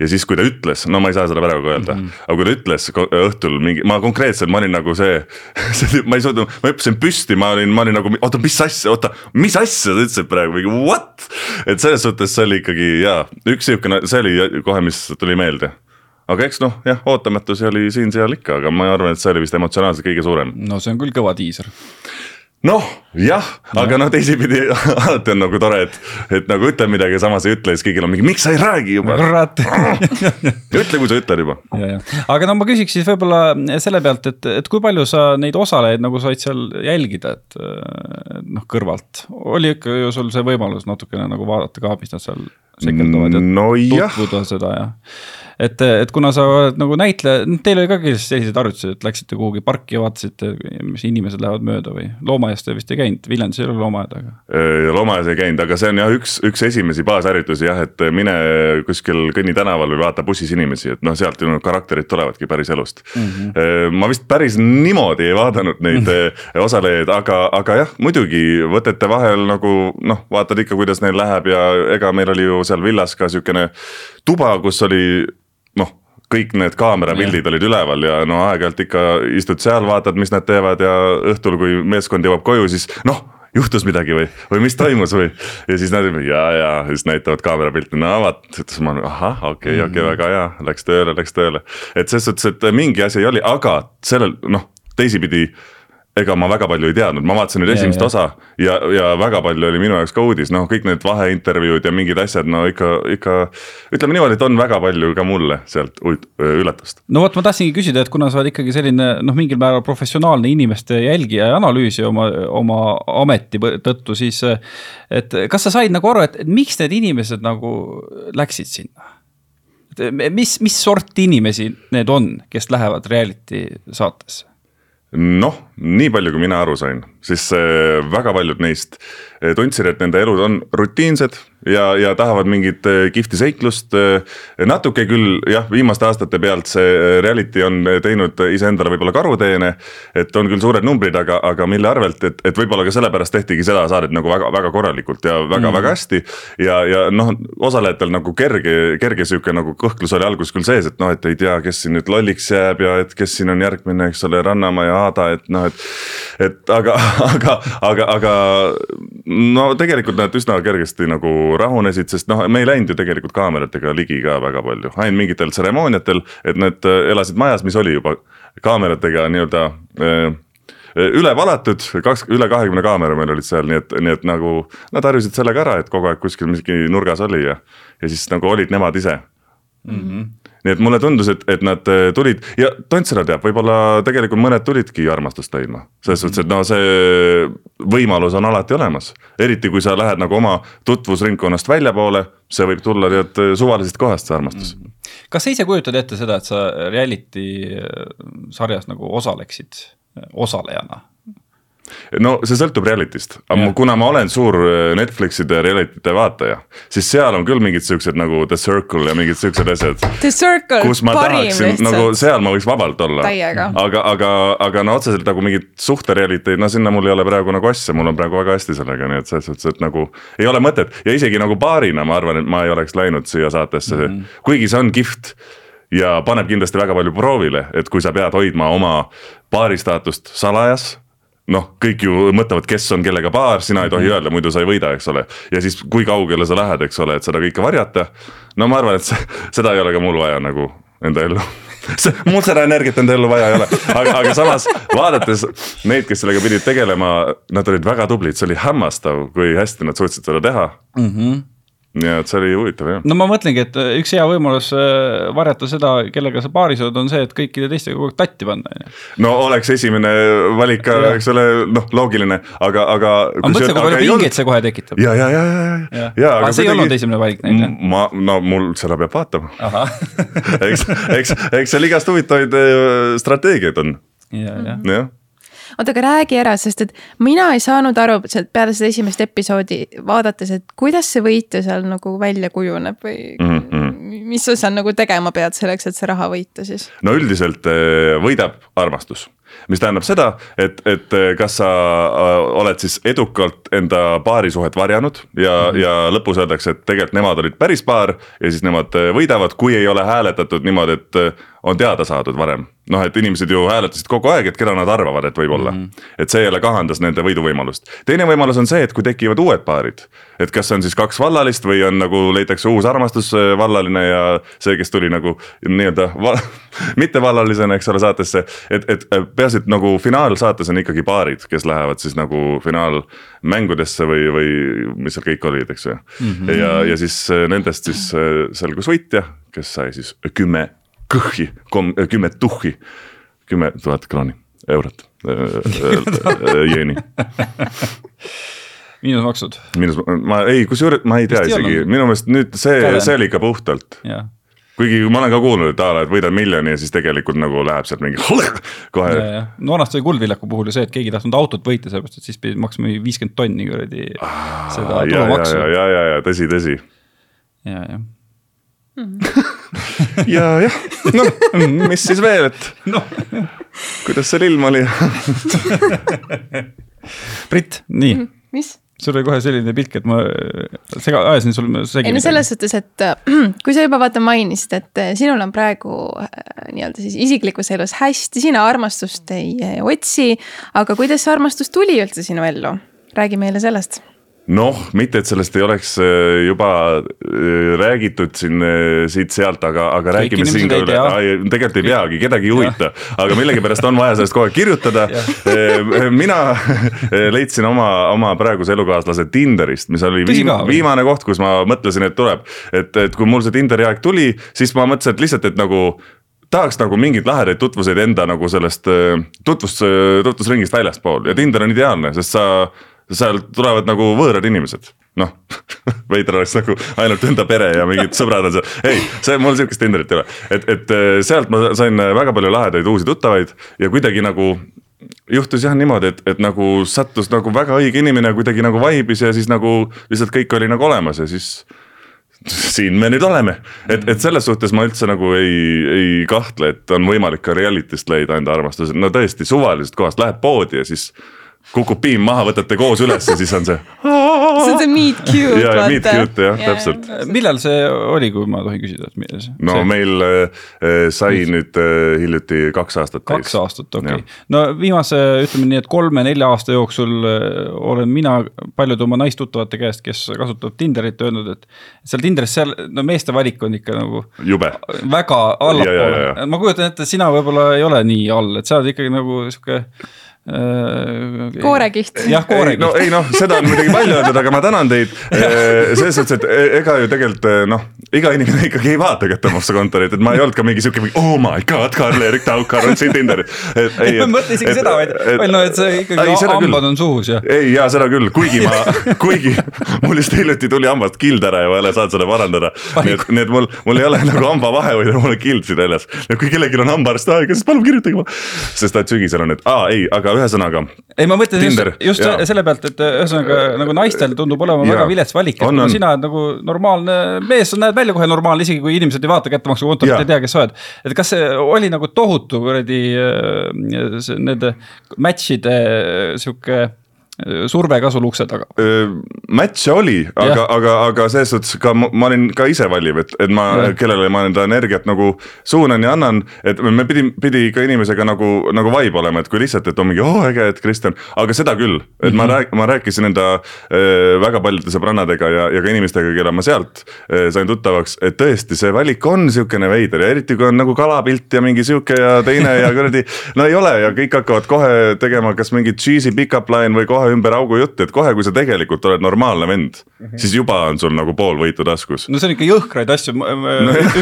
ja siis, kui ta ütles, no ma ei saa seda praegu öelda mm, -hmm. aga kui ta ütles õhtul mingi, ma konkreetselt, ma olin nagu see, <laughs> see, ma ei suutnud, ma hüppasin püsti, ma olin, ma olin nagu, oota, mis asja, oota, mis asja sa ütlesid praegu, mingi what? et selles suhtes see oli ikkagi jaa, üks sihukene, see oli kohe, mis tuli meelde aga eks noh, jah, ootamatusi oli siin-seal ikka, aga ma arvan, et see oli vist emotsionaalselt kõige suurem. no see on küll kõva diiser noh, jah no., aga noh, teisipidi <laughs> alati on nagu tore, et, et nagu ütle midagi, samas ei ütle, siis kõigil on mingi, miks sa ei räägi juba. kurat <laughs> ütle, kui sa ütled juba. aga no ma küsiks siis võib-olla selle pealt, et, et kui palju sa neid osalejaid nagu said seal jälgida, et noh, kõrvalt. oli ikka ju sul see võimalus natukene nagu vaadata ka, mis nad seal sekelduvad ja Nojah. tutvuda seda ja et, et kuna sa oled nagu näitleja, noh teil oli ka kindlasti selliseid harjutusi, et läksite kuhugi parki ja vaatasite, mis inimesed lähevad mööda või loomaaias te vist ei käinud, Viljandis ei ole loomaaeda, aga. loomaaias ei käinud, aga see on jah, üks, üks esimesi baasharjutusi jah, et mine kuskil kõnni tänaval või vaata bussis inimesi, et noh, sealt ju need karakterid tulevadki päris elust mm. -hmm. ma vist päris niimoodi ei vaadanud neid mm -hmm. osalejaid, aga, aga jah, muidugi võtete vahel nagu noh, vaatad ikka, kuidas neil läheb ja ega meil oli ju seal villas ka sihukene tuba, kus oli noh, kõik need kaamerapildid olid üleval ja no aeg-ajalt ikka istud seal, vaatad, mis nad teevad ja õhtul, kui meeskond jõuab koju, siis noh juhtus midagi või, või mis toimus või. ja siis nad ja, ja siis näitavad kaamerapilte, no vaat, ütles ma ahah, okei okay,, okei okay, mm., väga hea, läks tööle, läks tööle. et selles suhtes, et mingi asi oli, aga sellel noh, teisipidi ega ma väga palju ei teadnud, ma vaatasin nüüd esimest ja, osa ja, ja väga palju oli minu jaoks ka uudis, noh, kõik need vaheintervjuud ja mingid asjad, no ikka, ikka. ütleme niimoodi, et on väga palju ka mulle sealt üllatust. no vot, ma tahtsingi küsida, et kuna sa oled ikkagi selline noh, mingil määral professionaalne inimeste jälgija ja analüüsija oma, oma ameti tõttu, siis. et kas sa said nagu aru, et miks need inimesed nagu läksid sinna? mis, mis sorti inimesi need on, kes lähevad reality saatesse? Noh, nii palju, kui mina aru sain, siis väga paljud neist eh, tundsid, et nende elud on rutiinsed ja, ja tahavad mingit äh, kihvti seiklust. Äh, natuke küll jah, viimaste aastate pealt see äh, reality on teinud iseendale võib-olla karuteene. et on küll suured numbrid, aga, aga mille arvelt, et, et võib-olla ka sellepärast tehtigi seda saadet nagu väga-väga korralikult ja väga-väga mm. hästi. ja, ja noh, osalejatel nagu kerge, kerge sihuke nagu kõhklus oli alguses küll sees, et noh, et ei tea, kes siin nüüd lolliks jääb ja et kes siin on järgmine, eks ole, Rannamäe ja Aada, et noh, et. et aga, <laughs> aga, aga, aga no tegelikult nad üsna kergesti nagu rahunesid, sest noh, me ei läinud ju tegelikult kaameratega ligi ka väga palju, ainult mingitel tseremooniatel, et nad äh, elasid majas, mis oli juba kaameratega nii-öelda äh, üle valatud, kaks, üle kahekümne kaamera meil olid seal, nii et, nii et nagu nad harjusid sellega ära, et kogu aeg kuskil mingi nurgas oli ja, ja siis nagu olid nemad ise. Mm. -hmm nii et mulle tundus, et, et nad äh, tulid ja tont seda teab, võib-olla tegelikult mõned tulidki armastust leidma. selles suhtes, et no see võimalus on alati olemas, eriti kui sa lähed nagu oma tutvusringkonnast väljapoole, see võib tulla tead suvalisest kohast, see armastus mm. -hmm. kas sa ise kujutad ette seda, et sa reality sarjas nagu osaleksid osalejana? No see sõltub reality'st, aga yeah. kuna ma olen suur äh, Netflixide reality'de vaataja, siis seal on küll mingid siuksed nagu The Circle ja mingid siuksed asjad. The Circle, parim lihtsalt. nagu seal ma võiks vabalt olla. aga, aga, aga no otseselt nagu mingit suhte reality'd, no sinna mul ei ole praegu nagu asja, mul on praegu väga hästi sellega, nii et selles suhtes, et nagu ei ole mõtet ja isegi nagu paarina ma arvan, et ma ei oleks läinud siia saatesse mm, -hmm. kuigi see on kihvt ja paneb kindlasti väga palju proovile, et kui sa pead hoidma oma paari staatust salajas noh, kõik ju mõtlevad, kes on kellega paar, sina ei tohi mhm. öelda, muidu sa ei võida, eks ole. ja siis, kui kaugele sa lähed, eks ole, et seda kõike varjata. no ma arvan, et see, seda ei ole ka mul vaja nagu enda ellu <laughs> mul seda energiat enda ellu vaja ei ole, aga, aga samas vaadates neid, kes sellega pidid tegelema, nad olid väga tublid, see oli hämmastav, kui hästi nad suutsid seda teha mm. -hmm ja et see oli huvitav jah. no ma mõtlengi, et äh, üks hea võimalus äh, varjata seda, kellega sa paaris oled, on see, et kõikide teistega kogu aeg tatti panna, on ju. no oleks esimene valik ka, eks ole, noh, loogiline, aga, aga. aga mõtle, kui palju pingeid see kohe tekitab. ja, ja, ja, ja, ja, ja. aga see ei olnud esimene valik neil jah? ma, no mul seda peab vaatama. <laughs> eks, eks, eks seal igast huvitavaid äh, strateegiaid on. ja, jah ja oota, aga räägi ära, sest et mina ei saanud aru peale seda esimest episoodi vaadates, et kuidas see võitja seal nagu välja kujuneb või mm -hmm. mis sa seal nagu tegema pead selleks, et see raha võita siis? no üldiselt eh, võidab armastus mis tähendab seda, et, et eh, kas sa äh, oled siis edukalt enda paarisuhet varjanud ja mm, -hmm. ja lõpus öeldakse, et tegelikult nemad olid päris paar ja siis nemad eh, võidavad, kui ei ole hääletatud niimoodi, et on teada saadud varem. Noh, et inimesed ju hääletasid kogu aeg, et keda nad arvavad, et võib-olla mm. -hmm. et see jälle kahandas nende võiduvõimalust. teine võimalus on see, et kui tekivad uued paarid. et kas on siis kaks vallalist või on nagu leitakse uus armastusvallaline ja see, kes tuli nagu nii-öelda va <laughs> mittevallalisena, eks ole, saatesse. et, et peaasi, et nagu finaalsaates on ikkagi paarid, kes lähevad siis nagu finaalmängudesse või, või mis seal kõik olid, eks ju mm. -hmm. ja, ja siis nendest siis selgus võitja, kes sai siis kümme kõhhi, äh, kümme tuhhi, kümme tuhat krooni, eurot, äh, äh, jeeni miinusmaksud, <laughs> miinus, ma ei, kusjuures ma ei tea Vist isegi, minu meelest nüüd see see oli ikka puhtalt. jah. kuigi ma olen ka kuulnud, et a la, et võidad miljoni ja siis tegelikult nagu läheb sealt mingi <laughs> kohe. no vanasti oli Kuldvillaku puhul ju see, et keegi ei tahtnud autot võita, sellepärast et siis pidi maksma viiskümmend tonni kuradi seda tulumaksu ja, ja, ja, ja tõsi, tõsi. ja, ja. <laughs> ja jah, noh, mis siis veel, et noh, kuidas seal ilm oli? <laughs> Brit, nii, mis? sul oli kohe selline pilk, et ma sega, ajasin sul segi. ei no selles suhtes, et äh, <clears throat> kui sa juba vaata mainisid, et äh, sinul on praegu äh, nii-öelda siis isiklikus elus hästi, sina armastust ei äh, otsi. aga kuidas see armastus tuli üldse sinu ellu? räägi meile sellest. noh, mitte, et sellest ei oleks äh, juba äh, räägitud siin äh, siit-sealt, aga, aga Kõik räägime siin ka üle. tegelikult ei peagi, kedagi ei huvita, aga millegipärast on vaja sellest kogu aeg kirjutada. mina leidsin oma, oma praeguse elukaaslase Tinderist, mis oli viim, viimane koht, kus ma mõtlesin, et tuleb. et, et kui mul see Tinderi aeg tuli, siis ma mõtlesin, et lihtsalt, et nagu tahaks nagu mingeid lahedaid tutvuseid enda nagu sellest tutvus, tutvusringist väljaspool. Ja Tinder on ideaalne, sest sa, seal tulevad nagu võõrad inimesed. noh, <laughs> veider oleks nagu ainult enda pere ja mingid sõbrad on seal, ei, see mul sihukest Tinderit ei ole, et, et äh, sealt ma sain väga palju lahedaid uusi tuttavaid ja kuidagi nagu juhtus jah niimoodi, et, et nagu sattus nagu väga õige inimene kuidagi nagu vaibis ja siis nagu lihtsalt kõik oli nagu olemas ja siis <laughs> siin me nüüd oleme, et, et selles suhtes ma üldse nagu ei, ei kahtle, et on võimalik ka reality'st leida enda armastuse, no tõesti suvalisest kohast lähed poodi ja siis kukub piim maha, võtate koos üles ja siis on see. see on see meet cute. ja, ja meet cute jah, täpselt. millal see oli, kui ma tohin küsida, et milles? no see... meil äh, sai nüüd äh, hiljuti kaks aastat kaks aastat, okei okay.. no viimase, ütleme nii, et kolme-nelja aasta jooksul äh, olen mina paljude oma naistuttavate käest, kes kasutavad Tinderit, öelnud, et seal Tinderis seal, no meeste valik on ikka nagu jube, väga allapoole ma kujutan ette, sina võib-olla ei ole nii all, et sa oled ikkagi nagu sihuke äh,. Koorekiht. jah, koorekiht no ei noh, seda on muidugi palju öeldud, aga ma tänan teid. <laughs> selles suhtes, et e- ega ju tegelikult noh, iga inimene ikkagi ei vaata Göteborgse kontorit, et ma ei olnud ka mingi sihuke, oh my god, Karl-Erik Taukar otsin Tinderit. ei, ma ei mõtle isegi seda, vaid, vaid noh, et see ikkagi hambad on suus ja. ei ja seda küll, kuigi ma, <laughs> kuigi mul just hiljuti tuli hambast kild ära ja ma ei ole saanud seda parandada. nii et, nii et mul, mul ei ole nagu hambavahe, vaid mul on kild siin väljas. ja kui kellelgi on hambaarst aega, siis palun kirjutage mulle. sest et sügisel on nüüd, aa ei, aga ühesõnaga ei, ma mõtlen Tinder, just, just jaa. selle pealt, et ühesõnaga nagu naistel tundub olema Jaa. väga vilets valik, et kuna sina oled nagu normaalne mees, sa näed välja kohe normaalne, isegi kui inimesed ei vaata kättemaksukontorit, Jaa. ei tea, kes sa oled. et kas see oli nagu tohutu kuradi äh, nende match'ide äh, sihuke äh, surve ka sul ukse taga? Match'e oli, aga aga, aga selles suhtes ka ma, ma olin ka ise valiv, et, et ma kellele ma enda energiat nagu suunan ja annan. et me pidi, pidi ka inimesega nagu, nagu vibe olema, et kui lihtsalt, et on mingi oo äge, et Kristjan, aga seda küll, et Mhm. ma rääk-, ma rääkisin enda väga paljude sõbrannadega ja, ja ka inimestega, kelle ma sealt sain tuttavaks, et tõesti, see valik on sihukene veider ja eriti kui on nagu kalapilt ja mingi sihuke ja teine ja kuradi. no ei ole ja kõik hakkavad kohe tegema kas mingit cheesy pick-up line või kohe ümber augu juttu, et kohe, kui sa tegelikult oled normaalne vend mm, -hmm. siis juba on sul nagu pool võitu taskus. no see on ikka jõhkraid asju,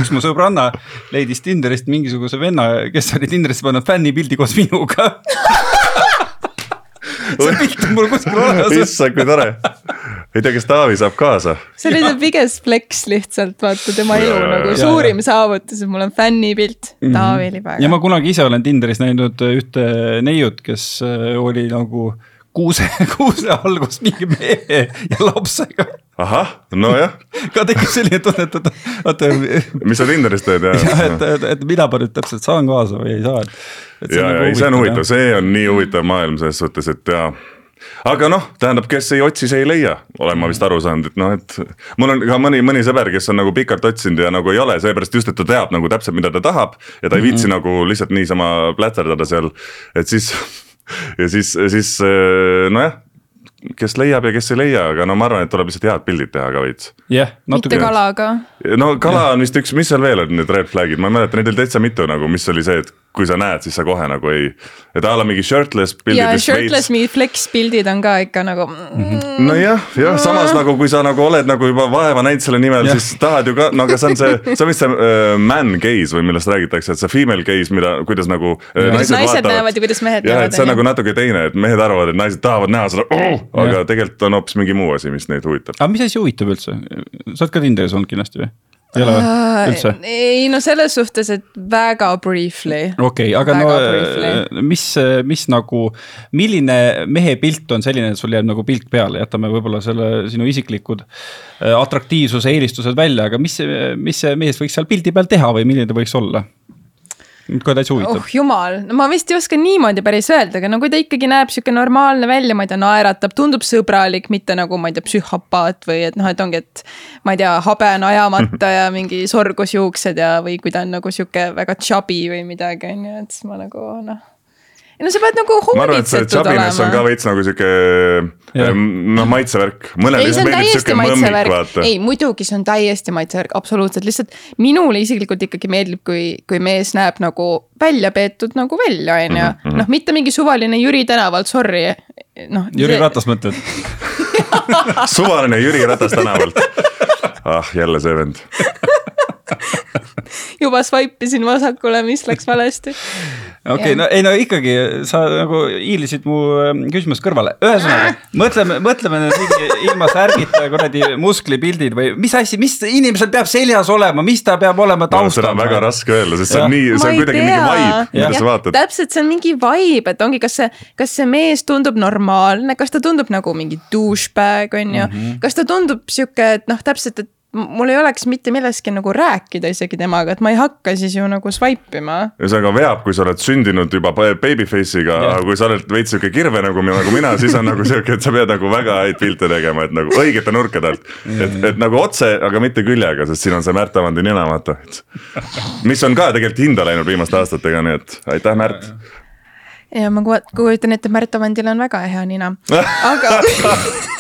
üks mu sõbranna leidis Tinderist mingisuguse venna, kes oli Tinderisse pannud fännipildi koos minuga. <laughs> see pilt on mul kuskil olemas. issand, kui tore. ei tea, kas Taavi saab kaasa? see oli see biggest flex lihtsalt vaata tema elu Ja, ja, nagu ja. suurim saavutus, et mul on fännipilt, Taavi oli ja ma kunagi ise olen Tinderis näinud ühte neiut, kes äh, oli nagu kuuse, <laughs> kuuse koos mingi mehe ja lapsega. ahah, nojah, ka tekkis selline tunne, et oota, oota, <laughs> mis sa Tinderis teed ja, jah, et, et, et mida ma nüüd täpselt saan kaasa või ei saa, et. ja, ja ei, see on huvitav, see on nii huvitav maailm selles suhtes, et jaa aga noh, tähendab, kes ei otsi, see ei leia, olen ma vist aru saanud, et noh, et mul on ka mõni, mõni sõber, kes on nagu pikalt otsinud ja nagu ei ole, seepärast just, et ta teab nagu täpselt, mida ta tahab ja ta ei viitsi mm -hmm. nagu lihtsalt niisama plätserdada seal, et siis <laughs> ja siis, siis eh, nojah, kes leiab ja kes ei leia, aga no ma arvan, et tuleb lihtsalt head pildid teha ka veits jah, mitte natuke. kalaga. no kala on vist üks, mis seal veel on need red flag'id, ma ei mäleta, neid oli täitsa mitu nagu, mis oli see, et kui sa näed, siis sa kohe nagu ei, et a la mingi shirtless ja pildidest shirtless mingi flex pildid on ka ikka nagu mm, nojah, jah, samas nagu kui sa nagu oled nagu juba vaeva näinud selle nimel, siis tahad ju ka, no aga see on see, see on vist see uh, man gaze või millest räägitakse, et see female gaze, mida, kuidas nagu uh, Kuidas naised näevad ja kuidas mehed näevad, et see on nagu natuke teine, et mehed arvavad, et naised tahavad näha seda oh!, aga Jah. tegelikult on hoopis mingi muu asi, mis neid huvitab. aga mis asi huvitab üldse? sa oled ka Tinderis olnud kindlasti või? Ei ole või üldse? ei no selles suhtes, et väga briefly. okei okay,, aga Väga no briefly. mis, mis nagu, milline mehe pilt on selline, et sul jääb nagu pilt peale, jätame võib-olla selle sinu isiklikud äh, atraktiivsuse eelistused välja, aga mis, mis see mees võiks seal pildi peal teha või milline ta võiks olla? Kohe täitsa huvitab oh jumal, no ma vist ei oska niimoodi päris öelda, aga no kui ta ikkagi näeb sihuke normaalne välja, ma ei tea, naeratab, tundub sõbralik, mitte nagu ma ei tea, psühhopaat või et noh, et ongi, et. ma ei tea, habe on ajamata <laughs> ja mingi sorgusjuuksed ja, või kui ta on nagu sihuke väga chubby või midagi, on ju, et siis ma nagu noh. Ei no sa pead nagu see hoolitsetud chubbiness on ka olema. veits nagu sihuke Jah. noh, maitsevärk, mõnele ei, see lihtsalt on meeldib täiesti sihuke mõmmik, maitsevärk, vaata. ei muidugi see on täiesti maitsevärk, absoluutselt, lihtsalt minule isiklikult ikkagi meeldib, kui, kui mees näeb nagu välja peetud nagu välja, on ju. Mhm, noh, mitte mingi suvaline Jüri tänavalt, sorry, noh. Jüri Ratas mõtled? <laughs> suvaline Jüri Ratas tänavalt. ah, jälle see vend. <laughs> juba swipe isin vasakule, mis läks valesti. okei okay,, no ei no ikkagi sa nagu hiilisid mu ähm, küsimusest kõrvale, ühesõnaga mõtleme, mõtleme nüüd mingi ilma särgita kuradi musklipildid või mis asi, mis inimesel peab seljas olema, mis ta peab olema seda taustal on? väga raske öelda, sest see on nii, see on kuidagi mingi vibe, mida sa vaatad. täpselt, see on mingi vibe, et ongi, kas see, kas see mees tundub normaalne, kas ta tundub nagu mingi douchebag, on ju mm. -hmm. kas ta tundub sihuke, et noh, täpselt, et mul ei oleks mitte millestki nagu rääkida isegi temaga, et ma ei hakka siis ju nagu swipe ima. ühesõnaga veab, kui sa oled sündinud juba babyface'iga, Jah. aga kui sa oled veits sihuke kirve nagu, nagu mina, siis on nagu sihuke, et sa pead nagu väga häid pilte tegema, et nagu õigete nurkade alt. et, et nagu otse, aga mitte küljega, sest siin on see Märt Avandi nina, vaata. mis on ka tegelikult hinda läinud viimaste aastatega, nii et aitäh, Märt. ja ma kujutan ette, Märt Avandil on väga hea nina, aga <laughs>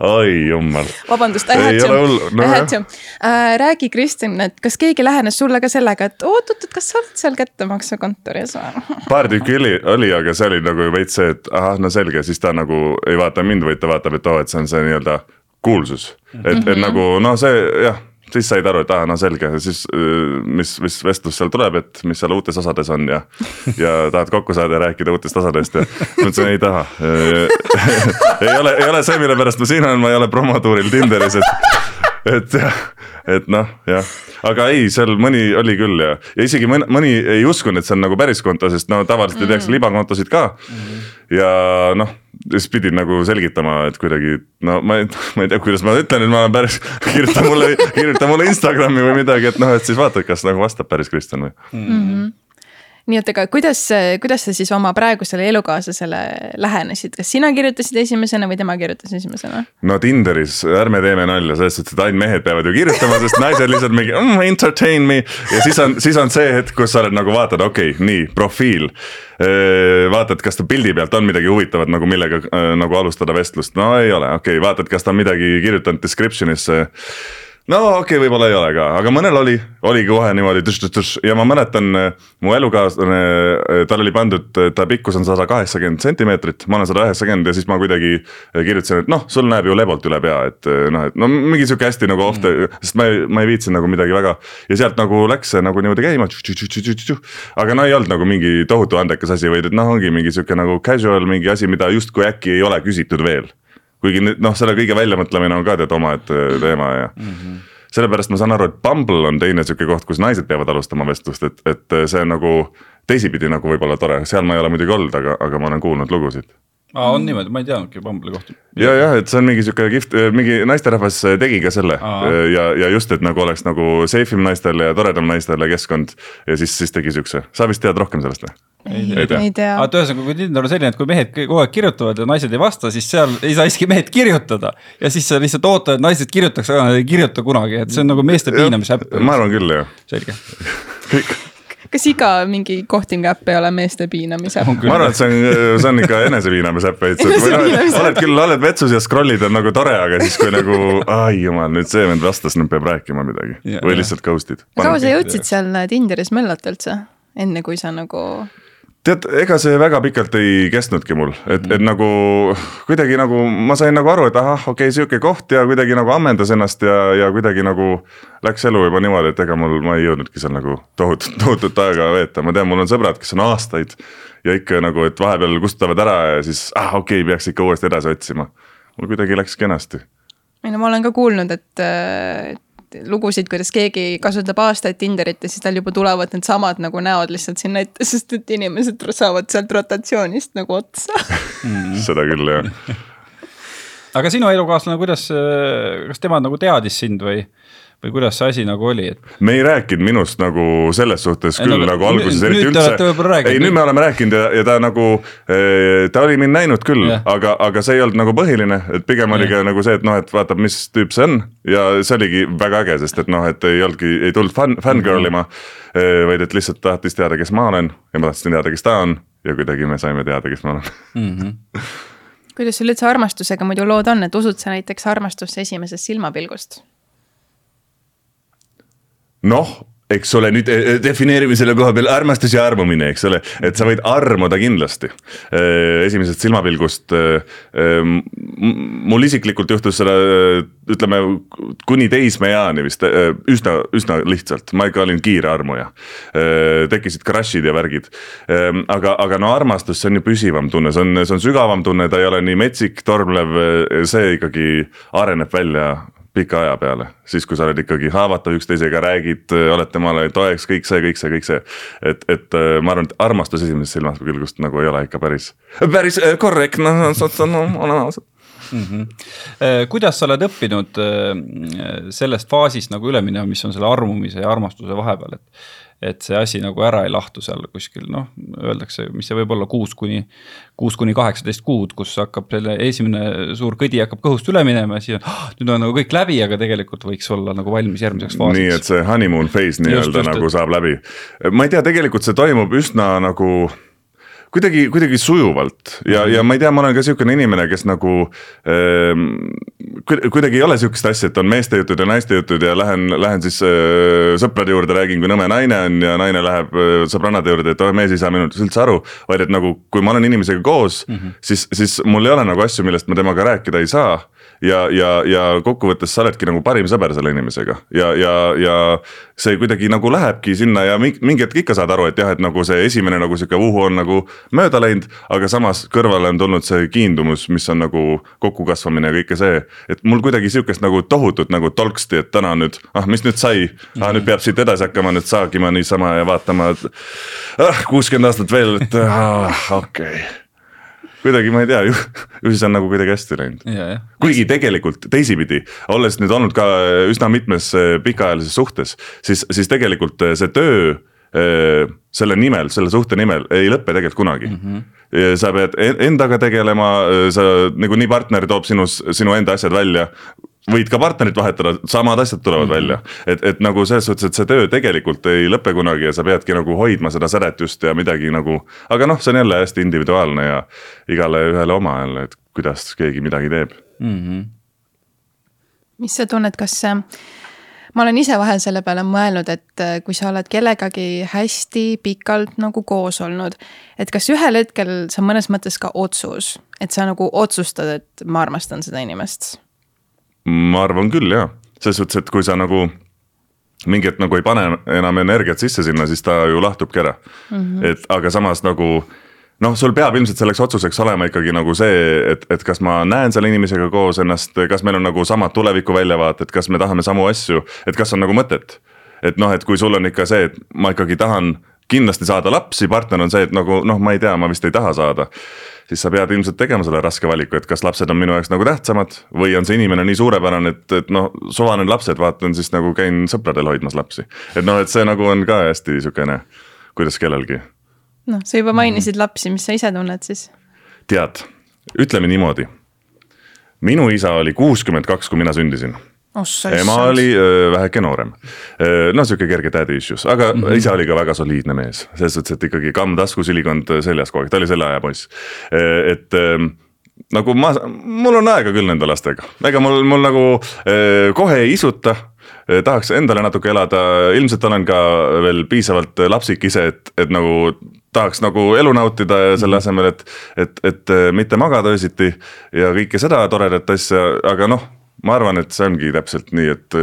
oi jumal. vabandust, I Ei had ole hullu, to no, I jah. had to äh,. räägi, Kristjan, et kas keegi lähenes sulle ka sellega, et oot-oot, et kas sa oled seal kättemaksukontoris või? <laughs> paar tükki oli, oli, aga see oli nagu veits see, et ahah, no selge, siis ta nagu ei vaata mind, vaid ta vaatab, et oo, et see on see nii-öelda kuulsus. et, et nagu noh, see jah, siis said aru, et aa, no selge, siis äh, mis, mis vestlus seal tuleb, et mis seal uutes osades on ja. ja tahad kokku saada ja rääkida uutest osadest ja mõtlesin, ei taha. <laughs> ei ole, ei ole see, mille pärast ma siin olen, ma ei ole promotuuril Tinderis, et, et et noh, jah. aga ei, seal mõni oli küll ja, ja isegi mõni, mõni ei uskunud, et see on nagu päris konto, sest no tavaliselt mm. tehakse libakontosid ka mm.. ja noh, siis pidid nagu selgitama, et kuidagi no ma ei, <laughs> ma ei tea, kuidas ma ütlen, et ma olen päris, <laughs> kirjuta mulle, kirjuta mulle Instagrami või midagi, et noh, et siis vaatad, kas nagu vastab päris Kristjan või. Nii et aga kuidas, kuidas sa siis oma praegusele elukaaslasele lähenesid, kas sina kirjutasid esimesena või tema kirjutas esimesena? no Tinderis, ärme teeme nalja selles suhtes, et ainult mehed peavad ju kirjutama, sest naised lihtsalt mingi mm, entertain me. ja siis on, siis on see hetk, kus sa oled nagu vaatad, okei okay,, nii profiil. vaatad, kas ta pildi pealt on midagi huvitavat nagu millega nagu alustada vestlust, no ei ole, okei okay,, vaatad, kas ta on midagi kirjutanud description'isse no okei okay,, võib-olla ei ole ka, aga mõnel oli, oligi kohe niimoodi tš-tš-tš ja ma mäletan, mu elukaaslane, tal oli pandud, ta pikkus on sada kaheksakümmend sentimeetrit, ma olen sada üheksakümmend ja siis ma kuidagi kirjutasin, et noh, sul näeb ju lebolt üle pea, et noh, et no mingi sihuke hästi nagu off the, sest ma ei, ma ei viitsinud nagu midagi väga. ja sealt nagu läks see nagu niimoodi käima, aga no ei olnud nagu mingi tohutu andekas asi, vaid et noh, ongi mingi sihuke nagu casual mingi asi, mida justkui äkki ei ole küsitud veel kuigi noh, selle kõige väljamõtlemine on ka tead omaette teema ja mm -hmm. sellepärast ma saan aru, et Bumble on teine sihuke koht, kus naised peavad alustama vestlust, et, et see on nagu teisipidi nagu võib-olla tore, seal ma ei ole muidugi olnud, aga, aga ma olen kuulnud lugusid. aa, on niimoodi, ma ei teadnudki Bumble'i kohta. ja, jah, et see on mingi sihuke kihvt, mingi naisterahvas tegi ka selle Aa. ja, ja just, et nagu oleks nagu safe im naistele ja toredam naistele keskkond ja siis, siis tegi siukse, sa vist tead rohkem sellest või? ei tea. ei tea aga. et ühesõnaga, kui Tinder on selline, et kui mehed kogu aeg kirjutavad ja naised ei vasta, siis seal ei saa isegi mehed kirjutada. ja siis sa lihtsalt ootad, et naised kirjutaks, aga nad ei kirjuta kunagi, et see on nagu meeste piinamise äpp. ma arvan küll jah, selge. <laughs> kas iga mingi kohting äpp ei ole meeste piinamise äpp? ma arvan, et see on, see on ikka enesepiinamise äpp veits, et või noh, oled küll, oled vetsus ja scroll'id on nagu tore, aga siis kui nagu ai jumal, nüüd see vend vastas, nüüd peab rääkima midagi Jaa. või lihtsalt ghost'id. kaua sa jõudsid seal Tinderis möllata üldse? enne kui sa nagu tead, ega see väga pikalt ei kestnudki mul, et, et nagu kuidagi nagu ma sain nagu aru, et ahah, okei okay,, sihuke koht ja kuidagi nagu ammendas ennast ja, ja kuidagi nagu läks elu juba niimoodi, et ega mul, ma ei jõudnudki seal nagu tohutut, <laughs> tohutut aega veeta, ma tean, mul on sõbrad, kes on aastaid. ja ikka nagu, et vahepeal kustutavad ära ja siis ah okei okay,, peaks ikka uuesti edasi otsima. mul kuidagi läks kenasti. ei no ma olen ka kuulnud, et, et lugusid, kuidas keegi kasutab aastaid Tinderit ja siis tal juba tulevad needsamad nagu näod lihtsalt sinna ette, sest et inimesed saavad sealt rotatsioonist nagu otsa. Mm.. <laughs> seda küll jah aga sinu elukaaslane, kuidas, kas tema nagu teadis sind või? või kuidas see asi nagu oli, et? me ei rääkinud minust nagu selles suhtes küll no, nagu alguses eriti üldse. ei, nüüd me oleme rääkinud ja, ja ta nagu, eh, ta oli mind näinud küll, aga, aga see ei olnud nagu põhiline, et pigem ja. oli ka nagu see, et noh, et vaatab, mis tüüp see on. ja see oligi väga äge, sest et noh, et ei olnudki, ei tulnud fun, fangirl ima mm. -hmm. vaid et lihtsalt tahtis teada, kes ma olen ja ma tahtsin teada, kes ta on ja kuidagi me saime teada, kes ma olen mm. -hmm. <laughs> kuidas sul üldse armastusega muidu lood on, et usud sa näiteks armastusse esimesest silmapilgust? noh, eks ole, nüüd eh, defineerime selle koha peal armastus ja armumine, eks ole, et sa võid armuda kindlasti. Eh, esimesest silmapilgust. Eh, mul isiklikult juhtus seda, ütleme kuni teismeeani vist üsna, üsna lihtsalt, ma ikka olin kiire armuja. tekkisid crush'id ja värgid, aga, aga no armastus, see on ju püsivam tunne, see on, see on sügavam tunne, ta ei ole nii metsik, tormlev, see ikkagi areneb välja pika aja peale, siis kui sa oled ikkagi haavatav üksteisega, räägid, oled temale toeks, kõik see, kõik see, kõik see. et, et äh, ma arvan, et armastus esimesest silmast külgust nagu ei ole ikka päris, päris äh, korrektne no,, oleme ausad. Mm -hmm. kuidas sa oled õppinud sellest faasist nagu üle minema, mis on selle armumise ja armastuse vahepeal, et et see asi nagu ära ei lahtu seal kuskil noh, öeldakse, mis see võib olla kuus kuni, kuus kuni kaheksateist kuud, kus hakkab selle esimene suur kõdi hakkab kõhust üle minema ja siis on, ah, nüüd on nagu kõik läbi, aga tegelikult võiks olla nagu valmis järgmiseks faasiks. nii et see honeymoon phase nii-öelda nagu saab läbi. ma ei tea, tegelikult see toimub üsna nagu kuidagi, kuidagi sujuvalt ja, ja ma ei tea, ma olen ka sihukene inimene, kes nagu ähm, kuidagi ei ole sihukest asja, et on meeste jutud ja naiste jutud ja lähen, lähen siis äh, sõprade juurde, räägin, kui nõme naine on ja naine läheb äh, sõbrannade juurde, et oh mees ei saa minust üldse aru. vaid et nagu, kui ma olen inimesega koos mm, -hmm. siis, siis mul ei ole nagu asju, millest ma temaga rääkida ei saa ja, ja, ja kokkuvõttes sa oledki nagu parim sõber selle inimesega. Ja, ja, ja see kuidagi nagu lähebki sinna ja mingi hetk ikka saad aru, et jah, et nagu see esimene nagu sihuke uhu on nagu mööda läinud, aga samas kõrvale on tulnud see kiindumus, mis on nagu kokkukasvamine ja kõike see. et mul kuidagi sihukest nagu tohutut nagu tolksti, et täna nüüd, ah mis nüüd sai? Ah,, nüüd peab siit edasi hakkama nüüd saagima niisama ja vaatama, et ah kuuskümmend aastat veel, et ah, okei. okay kuidagi ma ei tea, ju, ju siis on nagu kuidagi hästi läinud. kuigi tegelikult teisipidi, olles nüüd olnud ka üsna mitmes äh, pikaajalises suhtes, siis, siis tegelikult äh, see töö selle nimel, selle suhte nimel ei lõpe tegelikult kunagi mm. -hmm. sa pead endaga tegelema, sa nagunii partner toob sinus, sinu enda asjad välja võid ka partnerit vahetada, samad asjad tulevad mm -hmm. välja. et, et nagu selles suhtes, et see töö tegelikult ei lõpe kunagi ja sa peadki nagu hoidma seda sädet just ja midagi nagu. aga noh, see on jälle hästi individuaalne ja igale ühele oma jälle, et kuidas keegi midagi teeb mm. -hmm. mis sa tunned, kas ma olen ise vahel selle peale mõelnud, et äh, kui sa oled kellegagi hästi pikalt nagu koos olnud. et kas ühel hetkel see on mõnes mõttes ka otsus, et sa nagu otsustad, et ma armastan seda inimest ma arvan küll jah, selles suhtes, et kui sa nagu mingi hetk nagu ei pane enam energiat sisse sinna, siis ta ju lahtubki ära mm. -hmm. et aga samas nagu noh, sul peab ilmselt selleks otsuseks olema ikkagi nagu see, et, et kas ma näen selle inimesega koos ennast, kas meil on nagu samad tulevikuväljavaated, kas me tahame samu asju, et kas on nagu mõtet. et noh, et kui sul on ikka see, et ma ikkagi tahan kindlasti saada lapsi, partner on see, et nagu noh, ma ei tea, ma vist ei taha saada siis sa pead ilmselt tegema selle raske valiku, et kas lapsed on minu jaoks nagu tähtsamad või on see inimene nii suurepärane, et, et noh, suva need lapsed, vaatan siis nagu käin sõpradel hoidmas lapsi. et noh, et see nagu on ka hästi sihukene, kuidas kellelgi. Noh, sa juba mainisid mm. lapsi, mis sa ise tunned siis? tead, ütleme niimoodi. minu isa oli kuuskümmend kaks, kui mina sündisin ema oli öö, väheke noorem. noh, sihuke kerge daddy issues, aga mm -hmm. isa oli ka väga soliidne mees, selles suhtes, et ikkagi kamm taskus, ülikond seljas kogu aeg, ta oli selle aja poiss. et nagu ma, mul on aega küll nende lastega, ega mul, mul nagu öö, kohe ei isuta tahaks endale natuke elada, ilmselt olen ka veel piisavalt lapsik ise, et, et nagu tahaks nagu elu nautida ja selle asemel, et, et, et mitte magada öösiti ja kõike seda toredat asja, aga noh ma arvan, et see ongi täpselt nii, et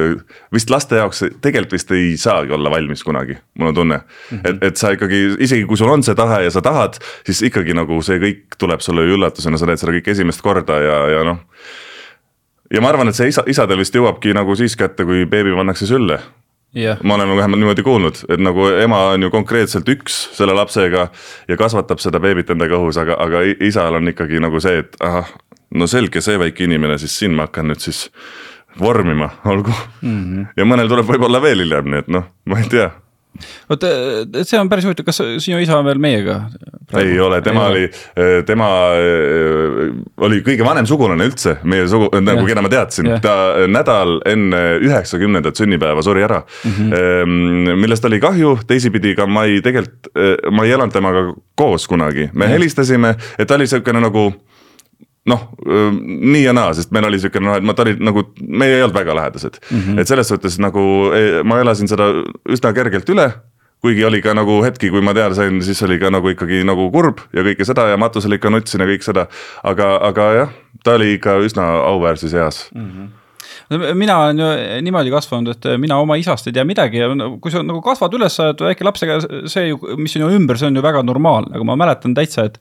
vist laste jaoks tegelikult vist ei saagi olla valmis kunagi, mul on tunne mm. -hmm. et, et sa ikkagi, isegi kui sul on see tahe ja sa tahad, siis ikkagi nagu see kõik tuleb sulle üllatusena, sa teed seda kõik esimest korda ja, ja noh ja ma arvan, et see isa, isadel vist jõuabki nagu siis kätte, kui beebi pannakse sülle. Yeah. ma olen vähemalt niimoodi kuulnud, et nagu ema on ju konkreetselt üks selle lapsega ja kasvatab seda beebit endaga õhus, aga, aga isal on ikkagi nagu see, et ahah, no selge, see väike inimene, siis siin ma hakkan nüüd siis vormima, olgu mm. -hmm. ja mõnel tuleb võib-olla veel hiljem, nii et noh, ma ei tea vot see on päris huvitav, kas sinu isa on veel meiega? ei ole, tema ei oli, äh, tema äh, oli kõige vanem sugulane üldse meie sugu, nagu keda ma teadsin, ta nädal enne üheksakümnendat sünnipäeva suri ära mm. -hmm. millest oli kahju, teisipidi ka ma ei tegelikult, äh, ma ei elanud temaga koos kunagi, me helistasime, et ta oli sihukene nagu noh, nii ja naa, sest meil oli siukene noh, et ma, ta oli nagu, me ei olnud väga lähedased mm. -hmm. et selles suhtes nagu e, ma elasin seda üsna kergelt üle kuigi oli ka nagu hetki, kui ma teada sain, siis oli ka nagu ikkagi nagu kurb ja kõike seda ja matusel ikka nutsin ja kõik seda. aga, aga jah, ta oli ikka üsna auväärses eas mm. -hmm mina olen ju niimoodi kasvanud, et mina oma isast ei tea midagi ja kui sa nagu kasvad üles, sa oled väike lapsega, see ju, mis on ju ümber, see on ju väga normaalne, aga ma mäletan täitsa, et.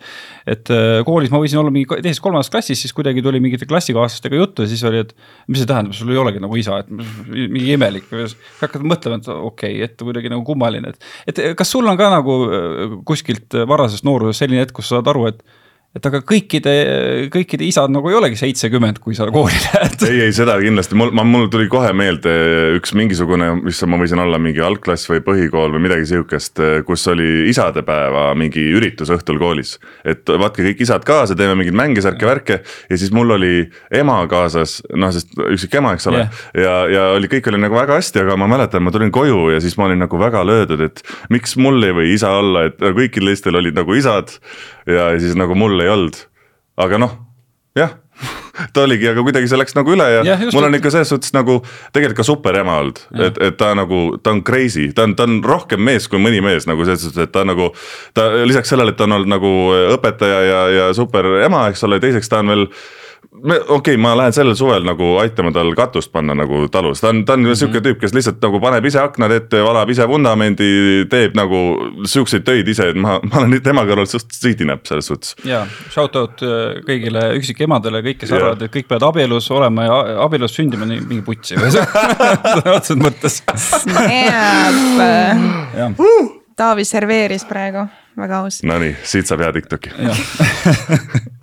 et äh, koolis ma võisin olla mingi teises-kolmandas klassis, siis kuidagi tuli mingite klassikaaslastega juttu ja siis oli, et. mis see tähendab, sul ei olegi nagu isa, et mingi imelik, hakkad mõtlema, et okei okay,, et kuidagi nagu kummaline, et. et kas sul on ka nagu kuskilt varasest noorusest selline hetk, kus sa saad aru, et et aga kõikide, kõikide isad nagu ei olegi seitsekümmend, kui sa kooli lähed. ei, ei seda kindlasti, mul, mul tuli kohe meelde üks mingisugune, mis ma võisin olla mingi algklass või põhikool või midagi sihukest, kus oli isadepäeva mingi üritus õhtul koolis. et vaatke kõik isad kaasa, teeme mingeid mänge, särke, värke. Ja siis mul oli ema kaasas, noh, sest üksik ema, eks ole. Yeah.. ja, ja oli, kõik oli nagu väga hästi, aga ma mäletan, ma tulin koju ja siis ma olin nagu väga löödud, et miks mul ei või isa olla, et kõikidel teistel olid nagu isad ja siis nagu mul ei olnud, aga noh, jah <laughs> ta oligi, aga kuidagi see läks nagu üle ja, ja mul on ikka selles suhtes nagu tegelikult ka super ema olnud, et, et ta nagu, ta on crazy, ta on, ta on rohkem mees kui mõni mees nagu selles suhtes, et ta nagu. ta lisaks sellele, et ta on olnud nagu õpetaja ja, ja super ema, eks ole, teiseks ta on veel okei okay,, ma lähen sellel suvel nagu aitama tal katust panna nagu talus, ta on, ta on mm -hmm. sihuke tüüp, kes lihtsalt nagu paneb ise aknad ette, valab ise vundamendi, teeb nagu siukseid töid ise, et ma, ma olen tema kõrval suht siitinäpp selles suhtes. ja, shout out äh, kõigile üksikemadele, kõik, kes arvavad, et kõik peavad abielus olema ja abielus sündima mingi putsi või <laughs> sõna otseses mõttes. Taavi serveeris praegu, väga aus. Nonii, siit saab hea Tiktoki <laughs>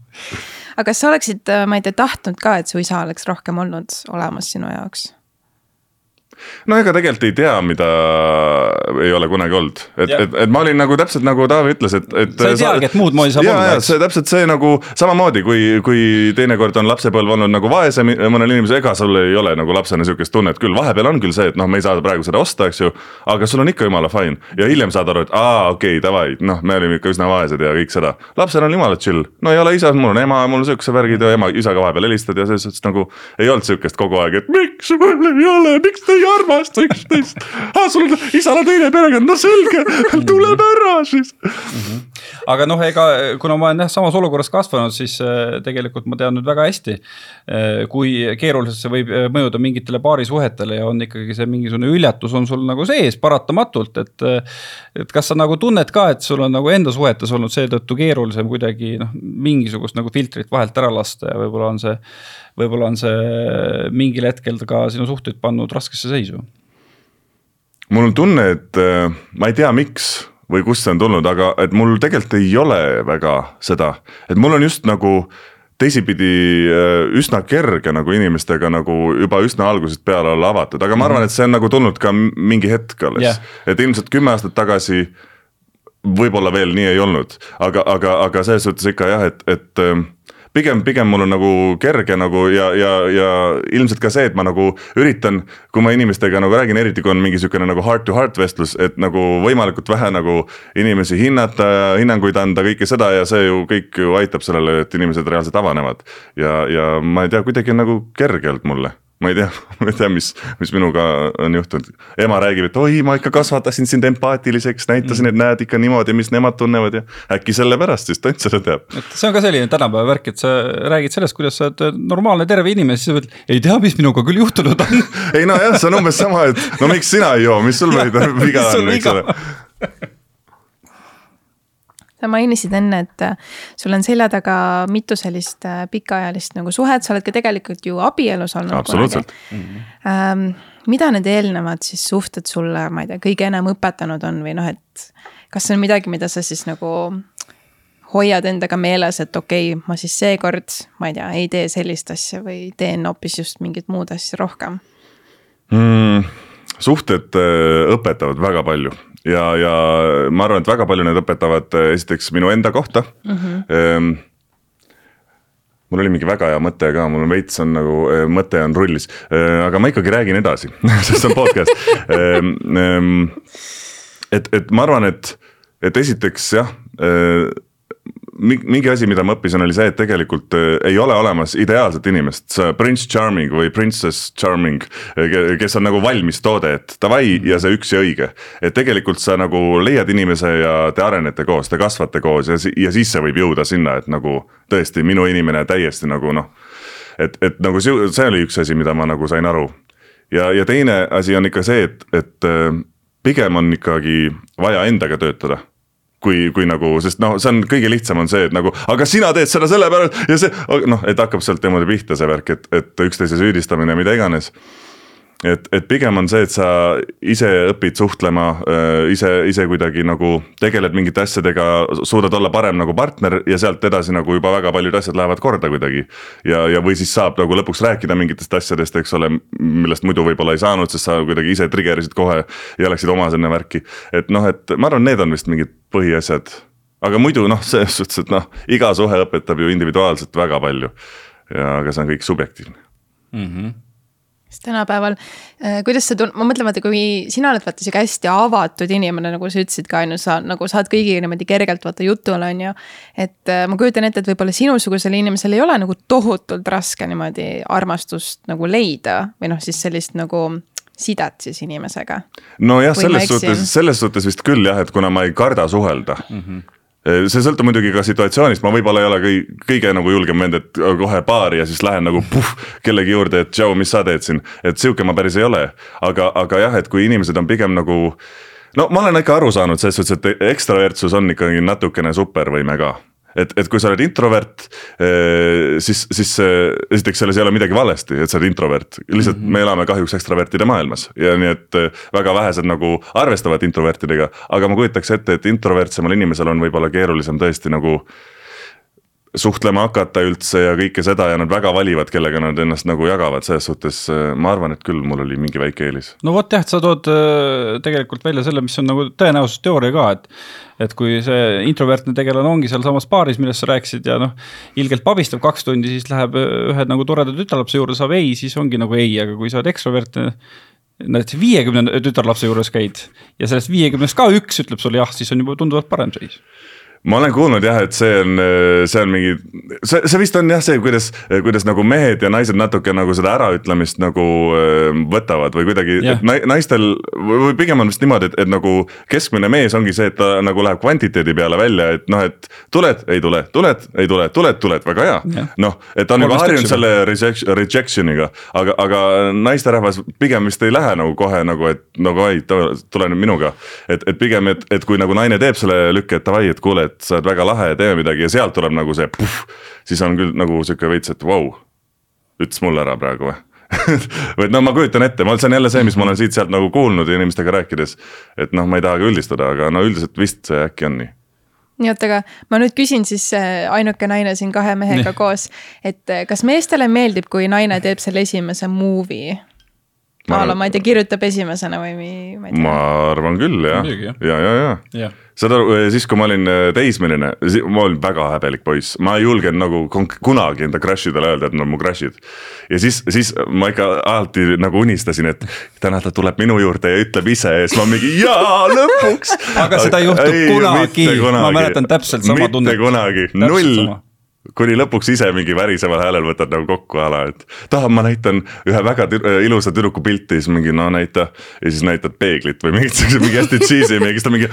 aga kas sa oleksid, äh, ma ei tea, tahtnud ka, et su isa oleks rohkem olnud olemas sinu jaoks? No ega tegelikult ei tea, mida ei ole kunagi olnud, et, et, et ma olin nagu täpselt nagu Taavi ütles, et, et. sa ei teagi, et muud moodi saab olla. ja, ja see täpselt see nagu samamoodi, kui, kui teinekord on lapsepõlv olnud nagu vaesem mõnel inimesel, ega sul ei ole nagu lapsena sihukest tunnet küll, vahepeal on küll see, et noh, me ei saa praegu seda osta, eks ju. aga sul on ikka jumala fine ja hiljem saad aru, et aa, okei okay,, davai, noh, me olime ikka üsna vaesed ja kõik seda. lapsel on jumala chill, no ei ole isa, mul on ema, mul on siukse värgid ja ema, isaga vahepeal helistad ja selles suhtes nagu ei olnud sihukest kogu aeg, et miks mul ei ole, miks te ei armasta üksteist. aa, sul on, isal on teine perekond, no selge, tuleb ära siis mm. -hmm. aga noh, ega kuna ma olen jah samas olukorras kasvanud, siis äh, tegelikult ma tean nüüd väga hästi. Äh, kui keeruliselt see võib äh, mõjuda mingitele paarisuhetele ja on ikkagi see mingisugune hüljatus on sul nagu sees paratamatult, et. et kas sa nagu tunned ka, et sul on nagu enda suhetes olnud seetõttu keerulisem kuidagi noh, mingisugust nagu filtrit vahelt ära lasta ja võib-olla on see võib-olla on see mingil hetkel ka sinu suhteid pannud raskesse seisu mul on tunne, et äh, ma ei tea, miks või kust see on tulnud, aga et mul tegelikult ei ole väga seda, et mul on just nagu teisipidi äh, üsna kerge nagu inimestega nagu juba üsna algusest peale olla avatud, aga ma arvan, et see on nagu tulnud ka mingi hetk alles yeah., et ilmselt kümme aastat tagasi. võib-olla veel nii ei olnud, aga, aga, aga selles suhtes ikka jah, et, et äh, pigem, pigem mul on nagu kerge nagu ja, ja, ja ilmselt ka see, et ma nagu üritan, kui ma inimestega nagu räägin, eriti kui on mingi sihukene nagu heart to heart vestlus, et nagu võimalikult vähe nagu inimesi hinnata ja hinnanguid anda, kõike seda ja see ju kõik ju aitab sellele, et inimesed reaalselt avanevad. ja, ja ma ei tea, kuidagi nagu kerge olnud mulle ma ei tea, <laughs> ma ei tea, mis, mis minuga on juhtunud. ema räägib, et oi, ma ikka kasvatasin sind empaatiliseks, näitasin, et näed ikka niimoodi, mis nemad tunnevad ja äkki sellepärast siis tont seda teab. et see on ka selline tänapäeva värk, et sa räägid sellest, kuidas sa oled normaalne terve inimene, siis sa mõtled, ei tea, mis minuga küll juhtunud on. <laughs> ei nojah, see on umbes sama, et no miks sina ei joo, mis sul <laughs> viga on, eks ole. Sa mainisid enne, et äh, sul on selja taga mitu sellist äh, pikaajalist nagu suhet, sa oled ka tegelikult ju abielus olnud. absoluutselt. ähm,. mida need eelnevad siis suhted sulle, ma ei tea, kõige enam õpetanud on või noh, et kas see on midagi, mida sa siis nagu hoiad endaga meeles, et okei okay,, ma siis seekord, ma ei tea, ei tee sellist asja või teen hoopis just mingit muud asja rohkem. mm,? suhted äh, õpetavad väga palju ja, ja ma arvan, et väga palju need õpetavad äh, esiteks minu enda kohta mm. -hmm. mul oli mingi väga hea mõte ka, mul on veits on nagu äh, mõte on rullis, aga ma ikkagi räägin edasi, sest see on podcast. et, et ma arvan, et, et esiteks jah mingi asi, mida ma õppisin, oli see, et tegelikult äh, ei ole olemas ideaalset inimest, prince charming või princess charming, kes on nagu valmis toode, et davai ja see üks ja õige. et tegelikult sa nagu leiad inimese ja te arenete koos, te kasvate koos ja, ja siis see võib jõuda sinna, et nagu tõesti minu inimene täiesti nagu noh. et, et nagu see, see oli üks asi, mida ma nagu sain aru. ja, ja teine asi on ikka see, et, et äh, pigem on ikkagi vaja endaga töötada kui, kui nagu, sest noh, see on kõige lihtsam on see, et nagu, aga sina teed seda sellepärast ja see noh, et hakkab sealt niimoodi pihta see värk, et, et üksteise süüdistamine, mida iganes. et, et pigem on see, et sa ise õpid suhtlema, ise, ise kuidagi nagu tegeled mingite asjadega, suudad olla parem nagu partner ja sealt edasi nagu juba väga paljud asjad lähevad korda kuidagi. ja, ja, või siis saab nagu lõpuks rääkida mingitest asjadest, eks ole, millest muidu võib-olla ei saanud, sest sa kuidagi ise trigger isid kohe ja läksid oma sinna värki. et noh, et ma arvan, need on vist mingid põhiasjad. aga muidu noh, selles suhtes, et noh, iga suhe õpetab ju individuaalselt väga palju. ja, aga see on kõik subjektiivne. Sest tänapäeval, kuidas sa tun-, ma mõtlen, vaata, kui sina oled vaata sihuke hästi avatud inimene, nagu sa ütlesid ka on ju, sa nagu saad kõigiga niimoodi kergelt vaata jutule on ju. et äh, ma kujutan ette, et võib-olla sinusugusel inimesel ei ole nagu tohutult raske niimoodi armastust nagu leida või noh, siis sellist nagu sidet siis inimesega. nojah, selles suhtes, selles suhtes vist küll jah, et kuna ma ei karda suhelda mm. -hmm see sõltub muidugi ka situatsioonist, ma võib-olla ei ole kõi- kõige nagu julgem vend, et kohe baari ja siis lähen nagu puh kellegi juurde, et tšau, mis sa teed siin. et sihuke ma päris ei ole, aga, aga jah, et kui inimesed on pigem nagu. no ma olen ikka aru saanud selles suhtes, et ekstravertsus on ikkagi natukene supervõime ka et, et kui sa oled introvert, siis, siis äh, esiteks selles ei ole midagi valesti, et sa oled introvert, lihtsalt mm -hmm. me elame kahjuks ekstravertide maailmas ja nii, et äh, väga vähesed nagu arvestavad introvertidega, aga ma kujutaks ette, et introvertsemal inimesel on võib-olla keerulisem tõesti nagu suhtlema hakata üldse ja kõike seda ja nad väga valivad, kellega nad ennast nagu jagavad, selles suhtes äh, ma arvan, et küll mul oli mingi väike eelis. no vot jah, sa tood äh, tegelikult välja selle, mis on nagu tõenäosusteooria ka, et et kui see introvertne tegelane ongi sealsamas baaris, millest sa rääkisid ja noh, ilgelt pabistab kaks tundi, siis läheb äh, ühe nagu toreda tütarlapse juurde, saab ei, siis ongi nagu ei, aga kui sa oled ekstrovertne näiteks viiekümne tütarlapse juures käid ja sellest viiekümnest ka üks ütleb sulle jah, siis on juba tunduvalt parem seis ma olen kuulnud jah, et see on, see on mingi, see, see vist on jah see, kuidas, kuidas nagu mehed ja naised natuke nagu seda äraütlemist nagu äh, võtavad või kuidagi Jah., et naistel või pigem on vist niimoodi, et, et nagu keskmine mees ongi see, et ta nagu läheb kvantiteedi peale välja, et noh, et tuled, ei tule, tuled, ei tule, tuled, tuled, väga hea Jah.. noh, et ta on juba harjunud selle rejection, rejection'iga, aga, aga naisterahvas pigem vist ei lähe nagu kohe nagu, et nagu ai, tule nüüd minuga. et, et pigem, et, et kui nagu naine teeb selle lükke, et davai, et kuule, et sa oled väga lahe ja teeme midagi ja sealt tuleb nagu see puh, siis on küll nagu sihuke veits, et vau, ütles mulle ära praegu või <laughs> või et no ma kujutan ette, ma, see on jälle see, mis ma olen siit-sealt nagu kuulnud inimestega rääkides. et noh, ma ei taha ka üldistada, aga no üldiselt vist see äkki on nii. nii oot, aga ma nüüd küsin siis äh, ainuke naine siin kahe mehega Nii. koos, et äh, kas meestele meeldib, kui naine teeb selle esimese movie? Ma arvan- ma ei tea, kirjutab esimesena või ma ei tea. ma arvan küll jah, jah. ja, ja, ja, ja. Saad aru, siis kui ma olin äh, teismeline, ma olin väga häbelik poiss, ma ei julgenud nagu kunagi enda crush idele öelda, et nad on mu crush'id. ja siis, siis ma ikka alati nagu unistasin, et täna ta tuleb minu juurde ja ütleb ise ja siis ma mingi jaa, lõpuks. Aga seda ei juhtu kunagi. Ma mäletan täpselt sama tunnet. mitte kunagi, null. Kuni lõpuks ise mingi väriseval häälel võtad nagu kokku ala, et tahan, ma näitan ühe väga tü ilusa tüdruku pilti, siis mingi no näita. ja siis näitad peeglit või mingit siukse mingi hästi cheesy mingi, siis ta mingi,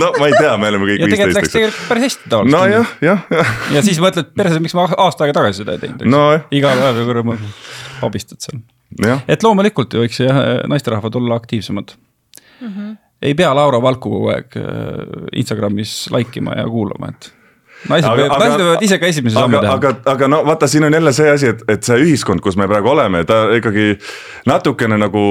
no ma ei tea, me oleme kõik viisteist. tegelikult läks tegelikult päris hästi tavaliselt. nojah, jah, jah. ja siis mõtled perse, miks ma aasta aega tagasi seda ei teinud, eks no,. igal päeval kuradi abistad seal. et loomulikult võiks jah naisterahvad olla aktiivsemad mm. -hmm. ei pea Laura Valku kogu aeg äh, Instagramis like ima ja kuulama, et naised aga, naised võivad ise ka esimese sammu teha. aga, aga no vaata, siin on jälle see asi, et, et see ühiskond, kus me praegu oleme, ta ikkagi natukene nagu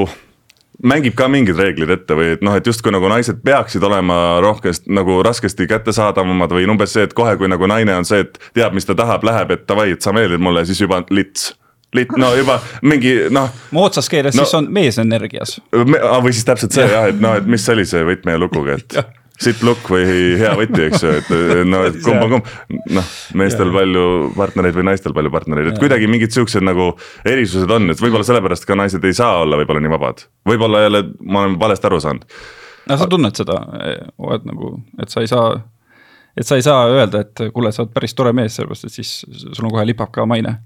mängib ka mingid reeglid ette või et noh, et justkui nagu naised peaksid olema rohkest nagu raskesti kättesaadavamad või umbes see, et kohe, kui nagu naine on see, et teab, mis ta tahab, läheb, et davai, et sa meeldid mulle, siis juba lits lit-, no juba mingi noh. moodsas keeles no, siis on mees energias. või siis täpselt see jah, et noh, et mis oli see võtme ja lukuga, et <laughs> sitt lukk või hea võti, eks ju, et no, et kumb on kumb. noh, meestel palju partnereid või naistel palju partnereid, et kuidagi mingid siuksed nagu erisused on, et võib-olla sellepärast ka naised ei saa olla võib-olla nii vabad. võib-olla jälle ma olen valesti aru saanud. no sa tunned seda, oled nagu, et sa ei saa, et sa ei saa öelda, et kuule, sa oled päris tore mees, sellepärast et siis sul on kohe lipab ka maine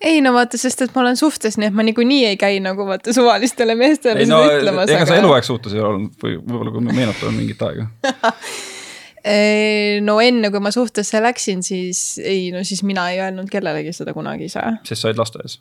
ei no vaata, sest et ma olen suhtes, nii et ma niikuinii ei käi nagu vaata suvalistele meestele ei, no, seda ütlemas. ega aga... sa eluaeg suhtes ei olnud või võib-olla kui me meenutame mingit aega <laughs> no enne, kui ma suhtesse läksin, siis ei, no siis mina ei öelnud kellelegi seda kunagi ise. sest sa olid lasteaias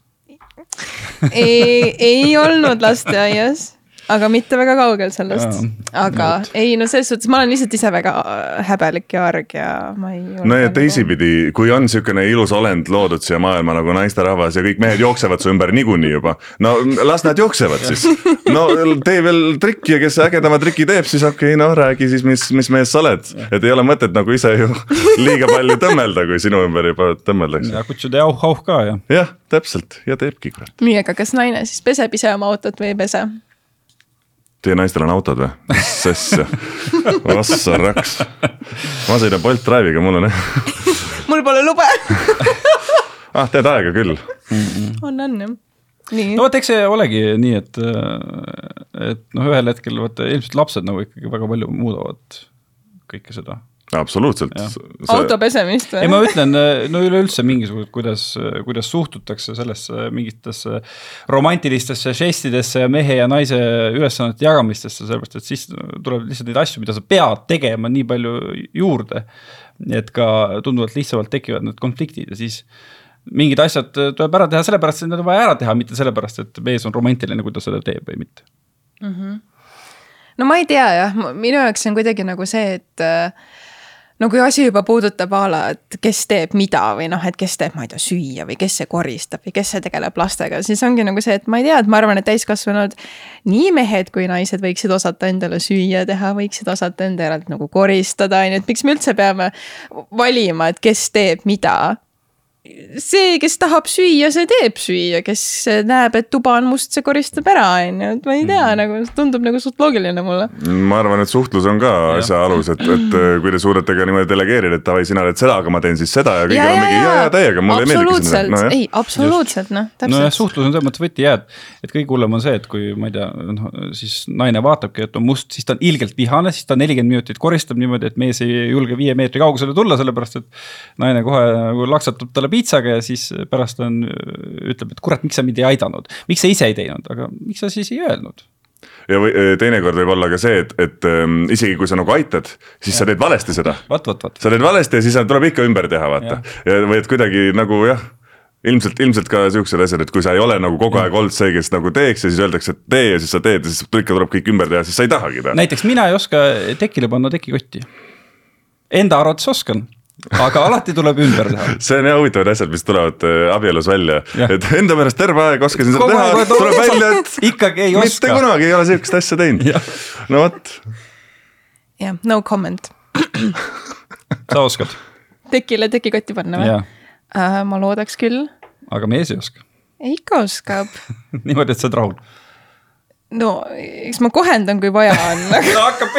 ei, ei olnud lasteaias aga mitte väga kaugel sellest. aga Nüüd. ei, no selles suhtes ma olen lihtsalt ise väga äh, häbelik ja arg ja ma ei. no ja teisipidi, kui on sihukene ilus olend loodud siia maailma nagu naisterahvas ja kõik mehed jooksevad su ümber niikuinii juba. no las nad jooksevad siis. no tee veel trikki ja kes ägedama triki teeb, siis okei okay,, noh räägi siis, mis, mis mees sa oled. et ei ole mõtet nagu ise ju <laughs> liiga palju tõmmelda, kui sinu ümber juba tõmmeldakse. ja kutsuda jauh-hauh ka ja. jah, täpselt ja teebki kurat. nii, aga kas naine siis peseb ise oma autot või ei pese? Teie naistel on autod või? mis asja, ossa raks. ma sõidan Bolt Drive'iga, mul on mul pole lube ah, teed aega küll mm. -mm. on, on jah. Nii. no vot, eks see olegi nii, et, et noh, ühel hetkel vaata ilmselt lapsed nagu ikkagi väga palju muudavad kõike seda absoluutselt. See... auto pesemist või? ei, ma ütlen, no üleüldse mingisugused, kuidas, kuidas suhtutakse sellesse mingitesse romantilistesse žestidesse ja mehe ja naise ülesannete jagamistesse, sellepärast et siis tuleb lihtsalt neid asju, mida sa pead tegema nii palju juurde. et ka tunduvalt lihtsamalt tekivad need konfliktid ja siis mingid asjad tuleb ära teha sellepärast, et need on vaja ära teha, mitte sellepärast, et mees on romantiline, kui ta seda teeb või mitte mm. -hmm. no ma ei tea jah, minu jaoks on kuidagi nagu see, et no kui asi juba puudutab a la, et kes teeb mida või noh, et kes teeb, ma ei tea, süüa või kes see koristab või kes see tegeleb lastega, siis ongi nagu see, et ma ei tea, et ma arvan, et täiskasvanud. nii mehed kui naised võiksid osata endale süüa teha, võiksid osata enda järelt nagu koristada, on ju, et miks me üldse peame valima, et kes teeb mida see, kes tahab süüa, see teeb süüa, kes näeb, et tuba on must, see koristab ära, on ju, et ma ei tea mm., nagu tundub nagu suht loogiline mulle. ma arvan, et suhtlus on ka ja. asja alus, et, et kui te suudate ka niimoodi delegeerida, et davai, sina teed seda, aga ma teen siis seda ja kõigil on mingi ja, ja täiega, mulle ei meeldigi seda no,. ei, absoluutselt noh, täpselt. nojah, suhtlus on selles mõttes võti jah, et, et kõige hullem on see, et kui ma ei tea, noh siis naine vaatabki, et on must, siis ta on ilgelt vihane, siis ta nelikümmend minutit koristab niimoodi, et mees ei julge viie meetri kaugusele tulla, sellepärast et naine kohe nagu laksatab talle piitsaga ja siis pärast on, ütleb, et kurat, miks sa mind ei aidanud, miks sa ise ei teinud, aga miks sa siis ei öelnud? ja või teinekord võib olla ka see, et, et ähm, isegi kui sa nagu aitad, siis ja. sa teed valesti seda. sa teed valesti ja siis tuleb ikka ümber teha, vaata. või et kuidagi nagu jah ilmselt, ilmselt ka siuksed asjad, et kui sa ei ole nagu kogu aeg olnud see, kes nagu teeks ja siis öeldakse, et tee ja siis sa teed ja siis ikka tuleb kõik ümber teha, siis sa ei tahagi teha. näiteks mina ei oska tekile panna tekikotti. Enda arvates oskan aga alati tuleb ümber teha. see on jah huvitavad asjad, mis tulevad äh, abielus välja, et enda meelest terve aeg oskasin seda teha, tuleb välja, et ikkagi ei oska. mitte kunagi ei ole sihukest asja teinud. no vot. jah, no comment <clears throat> sa oskad? tekile tekikotti panna või? Uh, ma loodaks küll. aga mees ei oska? ikka oskab <laughs> niimoodi, et sa oled rahul no eks ma kohendan, kui vaja on <laughs> no hakkab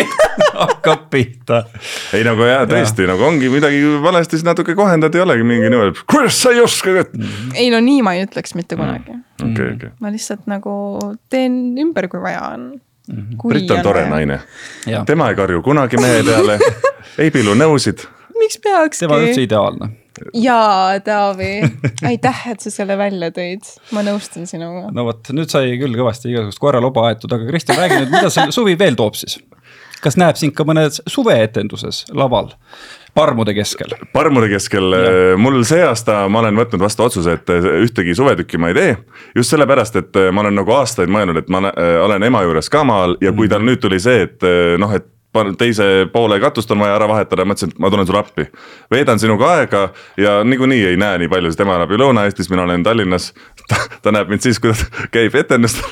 hakkab pihta. ei nagu jaa, tõesti ja. nagu ongi midagi valesti, siis natuke kohendad, ei olegi mingi niimoodi, kuidas sa ei oska. ei no nii ma ei ütleks mitte kunagi mm.. okei okay,, okei okay.. ma lihtsalt nagu teen ümber, kui vaja on mm. -hmm. Brit on tore naine, tema ei karju kunagi mehe <laughs> peale ei pilu nõusid miks peakski? tema on üldse ideaalne. jaa, Taavi, aitäh, et sa selle välja tõid, ma nõustun sinuga. no vot, nüüd sai küll kõvasti igasugust koeraloba aetud, aga Kristjan, räägi nüüd, mida see suvi veel toob siis? Kas näeb sind ka mõnes suveetenduses laval? parmude keskel. parmude keskel, mul see aasta ma olen võtnud vastu otsuse, et ühtegi suvetükki ma ei tee. just sellepärast, et ma olen nagu aastaid mõelnud, et ma olen ema juures ka maal ja kui tal nüüd tuli see, et noh, et teise poole katust on vaja ära vahetada, mõtlesin, et ma tulen sulle appi. veedan sinuga aega ja niikuinii ei näe nii palju, sest tema elab ju Lõuna-Eestis, mina olen Tallinnas. Ta, ta näeb mind siis, kui ta käib etendustel.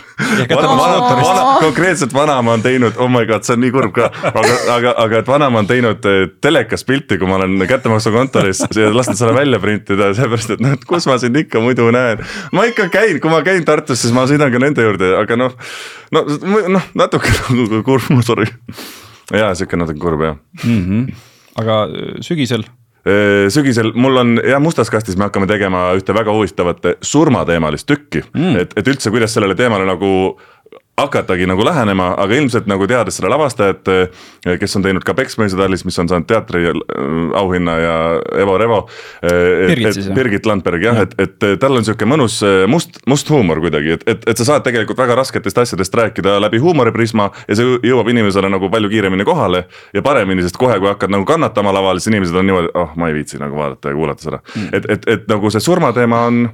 konkreetselt vanaema on teinud, oh my god, see on nii kurb ka, aga, aga, aga et vanaema on teinud eh, telekas pilti, kui ma olen kättemaksukontoris ja lasknud selle välja printida, seepärast et noh, et kus ma sind ikka muidu näen. ma ikka käin, kui ma käin Tartus, siis ma sõidan ka nende juurde, aga noh, no noh, natuke nagu kurb, sorry jaa, sihuke natuke kurb jah mm. -hmm. aga sügisel? Sügisel mul on jah, mustas kastis me hakkame tegema ühte väga huvitavat surmateemalist tükki mm., et, et üldse, kuidas sellele teemale nagu hakatagi nagu lähenema, aga ilmselt nagu teades selle lavastajat, eh, kes on teinud ka Peksmeise tallis, mis on saanud teatri eh, auhinna ja Evo Revo. Eh, Birgit Landberg jah ja., et, et tal on sihuke mõnus must, must huumor kuidagi, et, et, et sa saad tegelikult väga rasketest asjadest rääkida läbi huumoriprisma. ja see jõuab inimesele nagu palju kiiremini kohale ja paremini, sest kohe, kui hakkad nagu kannatama laval, siis inimesed on niimoodi, oh ma ei viitsi nagu vaadata ja kuulata seda mm.. et, et, et nagu see surmateema on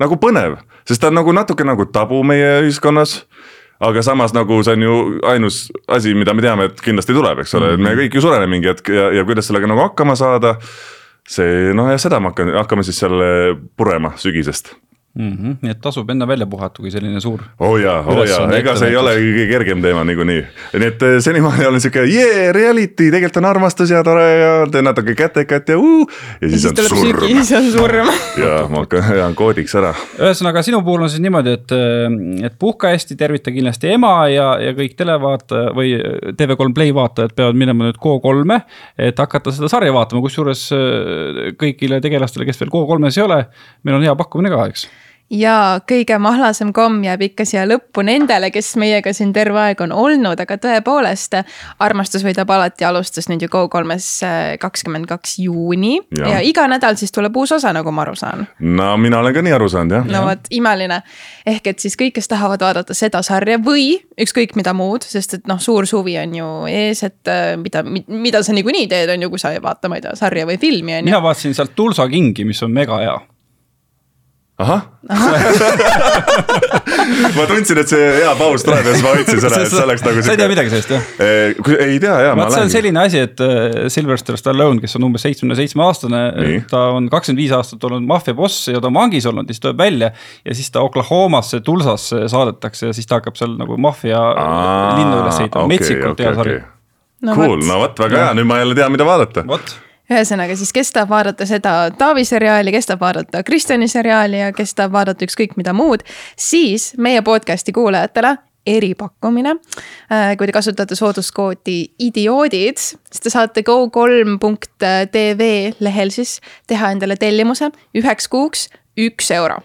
nagu põnev, sest ta on nagu natuke nagu tabu meie ühiskonnas aga samas nagu see on ju ainus asi, mida me teame, et kindlasti tuleb, eks ole, et me mhm. kõik ju sureme mingi hetk ja, ja kuidas sellega nagu hakkama saada. see noh, ja seda me hakkame, hakkame siis seal purema sügisest mm. -hmm. nii et tasub enne välja puhata, kui selline suur. oo oh jaa, oo oh jaa, ega see ei ole kõige kergem teema niikuinii. nii et eh, senimaani olen sihuke yeah, reality, tegelikult on armastus ja tore ja teen natuke kätekat ja uh, ja siis, ja <laughs> siis on surm. siis on surm. ja ma hakkan, <laughs> ajan koodiks ära. ühesõnaga sinu puhul on siis niimoodi, et, eh, et puhka hästi, tervita kindlasti ema ja, ja kõik televaataja või TV3 Play vaatajad peavad minema nüüd Go3-e. et hakata seda sarja vaatama, kusjuures eh, kõigile tegelastele, kes veel Go3-s ei ole, meil on hea pakkumine ka, eks ja kõige mahlasem komm jääb ikka siia lõppu nendele, kes meiega siin terve aeg on olnud, aga tõepoolest. armastus võidab alati alustas nüüd ju Go3-s äh, kakskümmend kaks juuni ja. ja iga nädal siis tuleb uus osa, nagu ma aru saan. no mina olen ka nii aru saanud jah. no vot, imeline. ehk et siis kõik, kes tahavad vaadata seda sarja või ükskõik mida muud, sest et noh, suur suvi on ju ees, et äh, mida, mida sa niikuinii teed, on ju, kui sa ei vaata, ma ei tea, sarja või filmi on ju. mina vaatasin sealt Tulsa Kingi, mis on mega hea ahah <laughs> ma tundsin, et see hea paus tuleb ja siis ma hoidsin seda, et see oleks nagu. sa ei tea midagi sellest jah? ei tea ja. vaat see on selline asi, et äh, Sylvester Stallone, kes on umbes seitsmekümne seitsme aastane, ta on kakskümmend viis aastat olnud maffia boss ja ta on vangis olnud ja siis tuleb välja. ja siis ta Oklahomasse, Tulsasse saadetakse ja siis ta hakkab seal nagu maffia linna üles ehitama okay,, metsikult okay, hea sari okay. no,. Cool, no vot, väga hea, nüüd ma jälle tean, mida vaadata. vot ühesõnaga siis, kes tahab vaadata seda Taavi seriaali, kes tahab vaadata Kristjani seriaali ja kes tahab vaadata ükskõik mida muud, siis meie podcast'i kuulajatele eripakkumine. Äh, kui te kasutate sooduskoodi idioodid, siis te saate go3.tv lehel siis teha endale tellimuse üheks kuuks üks euro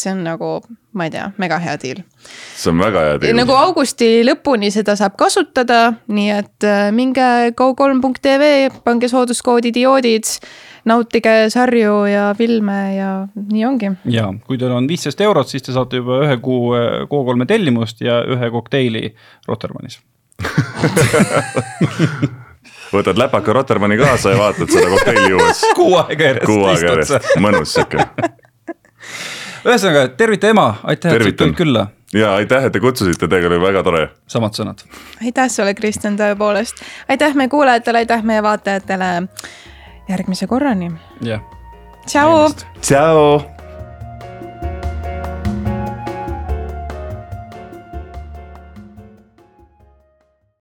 see on nagu, ma ei tea, mega hea deal. see on väga hea deal. nagu augusti lõpuni seda saab kasutada, nii et äh, minge go3.tv, pange sooduskood idioodid. nautige sarju ja filme ja nii ongi. ja kui teil on viisteist eurot, siis te saate juba ühe kuu äh, Go3-e tellimust ja ühe kokteili Rotermannis <laughs> võtad läpaka Rotermanni kaasa ja vaatad seda kokteili juues. <laughs> kuu aega järjest. kuu aega järjest, mõnus sihuke <laughs> ühesõnaga, tervita ema, aitäh, et sa tulid külla. ja aitäh, et te kutsusite, teiega oli väga tore. samad sõnad. aitäh sulle, Kristjan, tõepoolest. aitäh meie kuulajatele, aitäh meie vaatajatele. järgmise korrani. jah. tšau. tšau.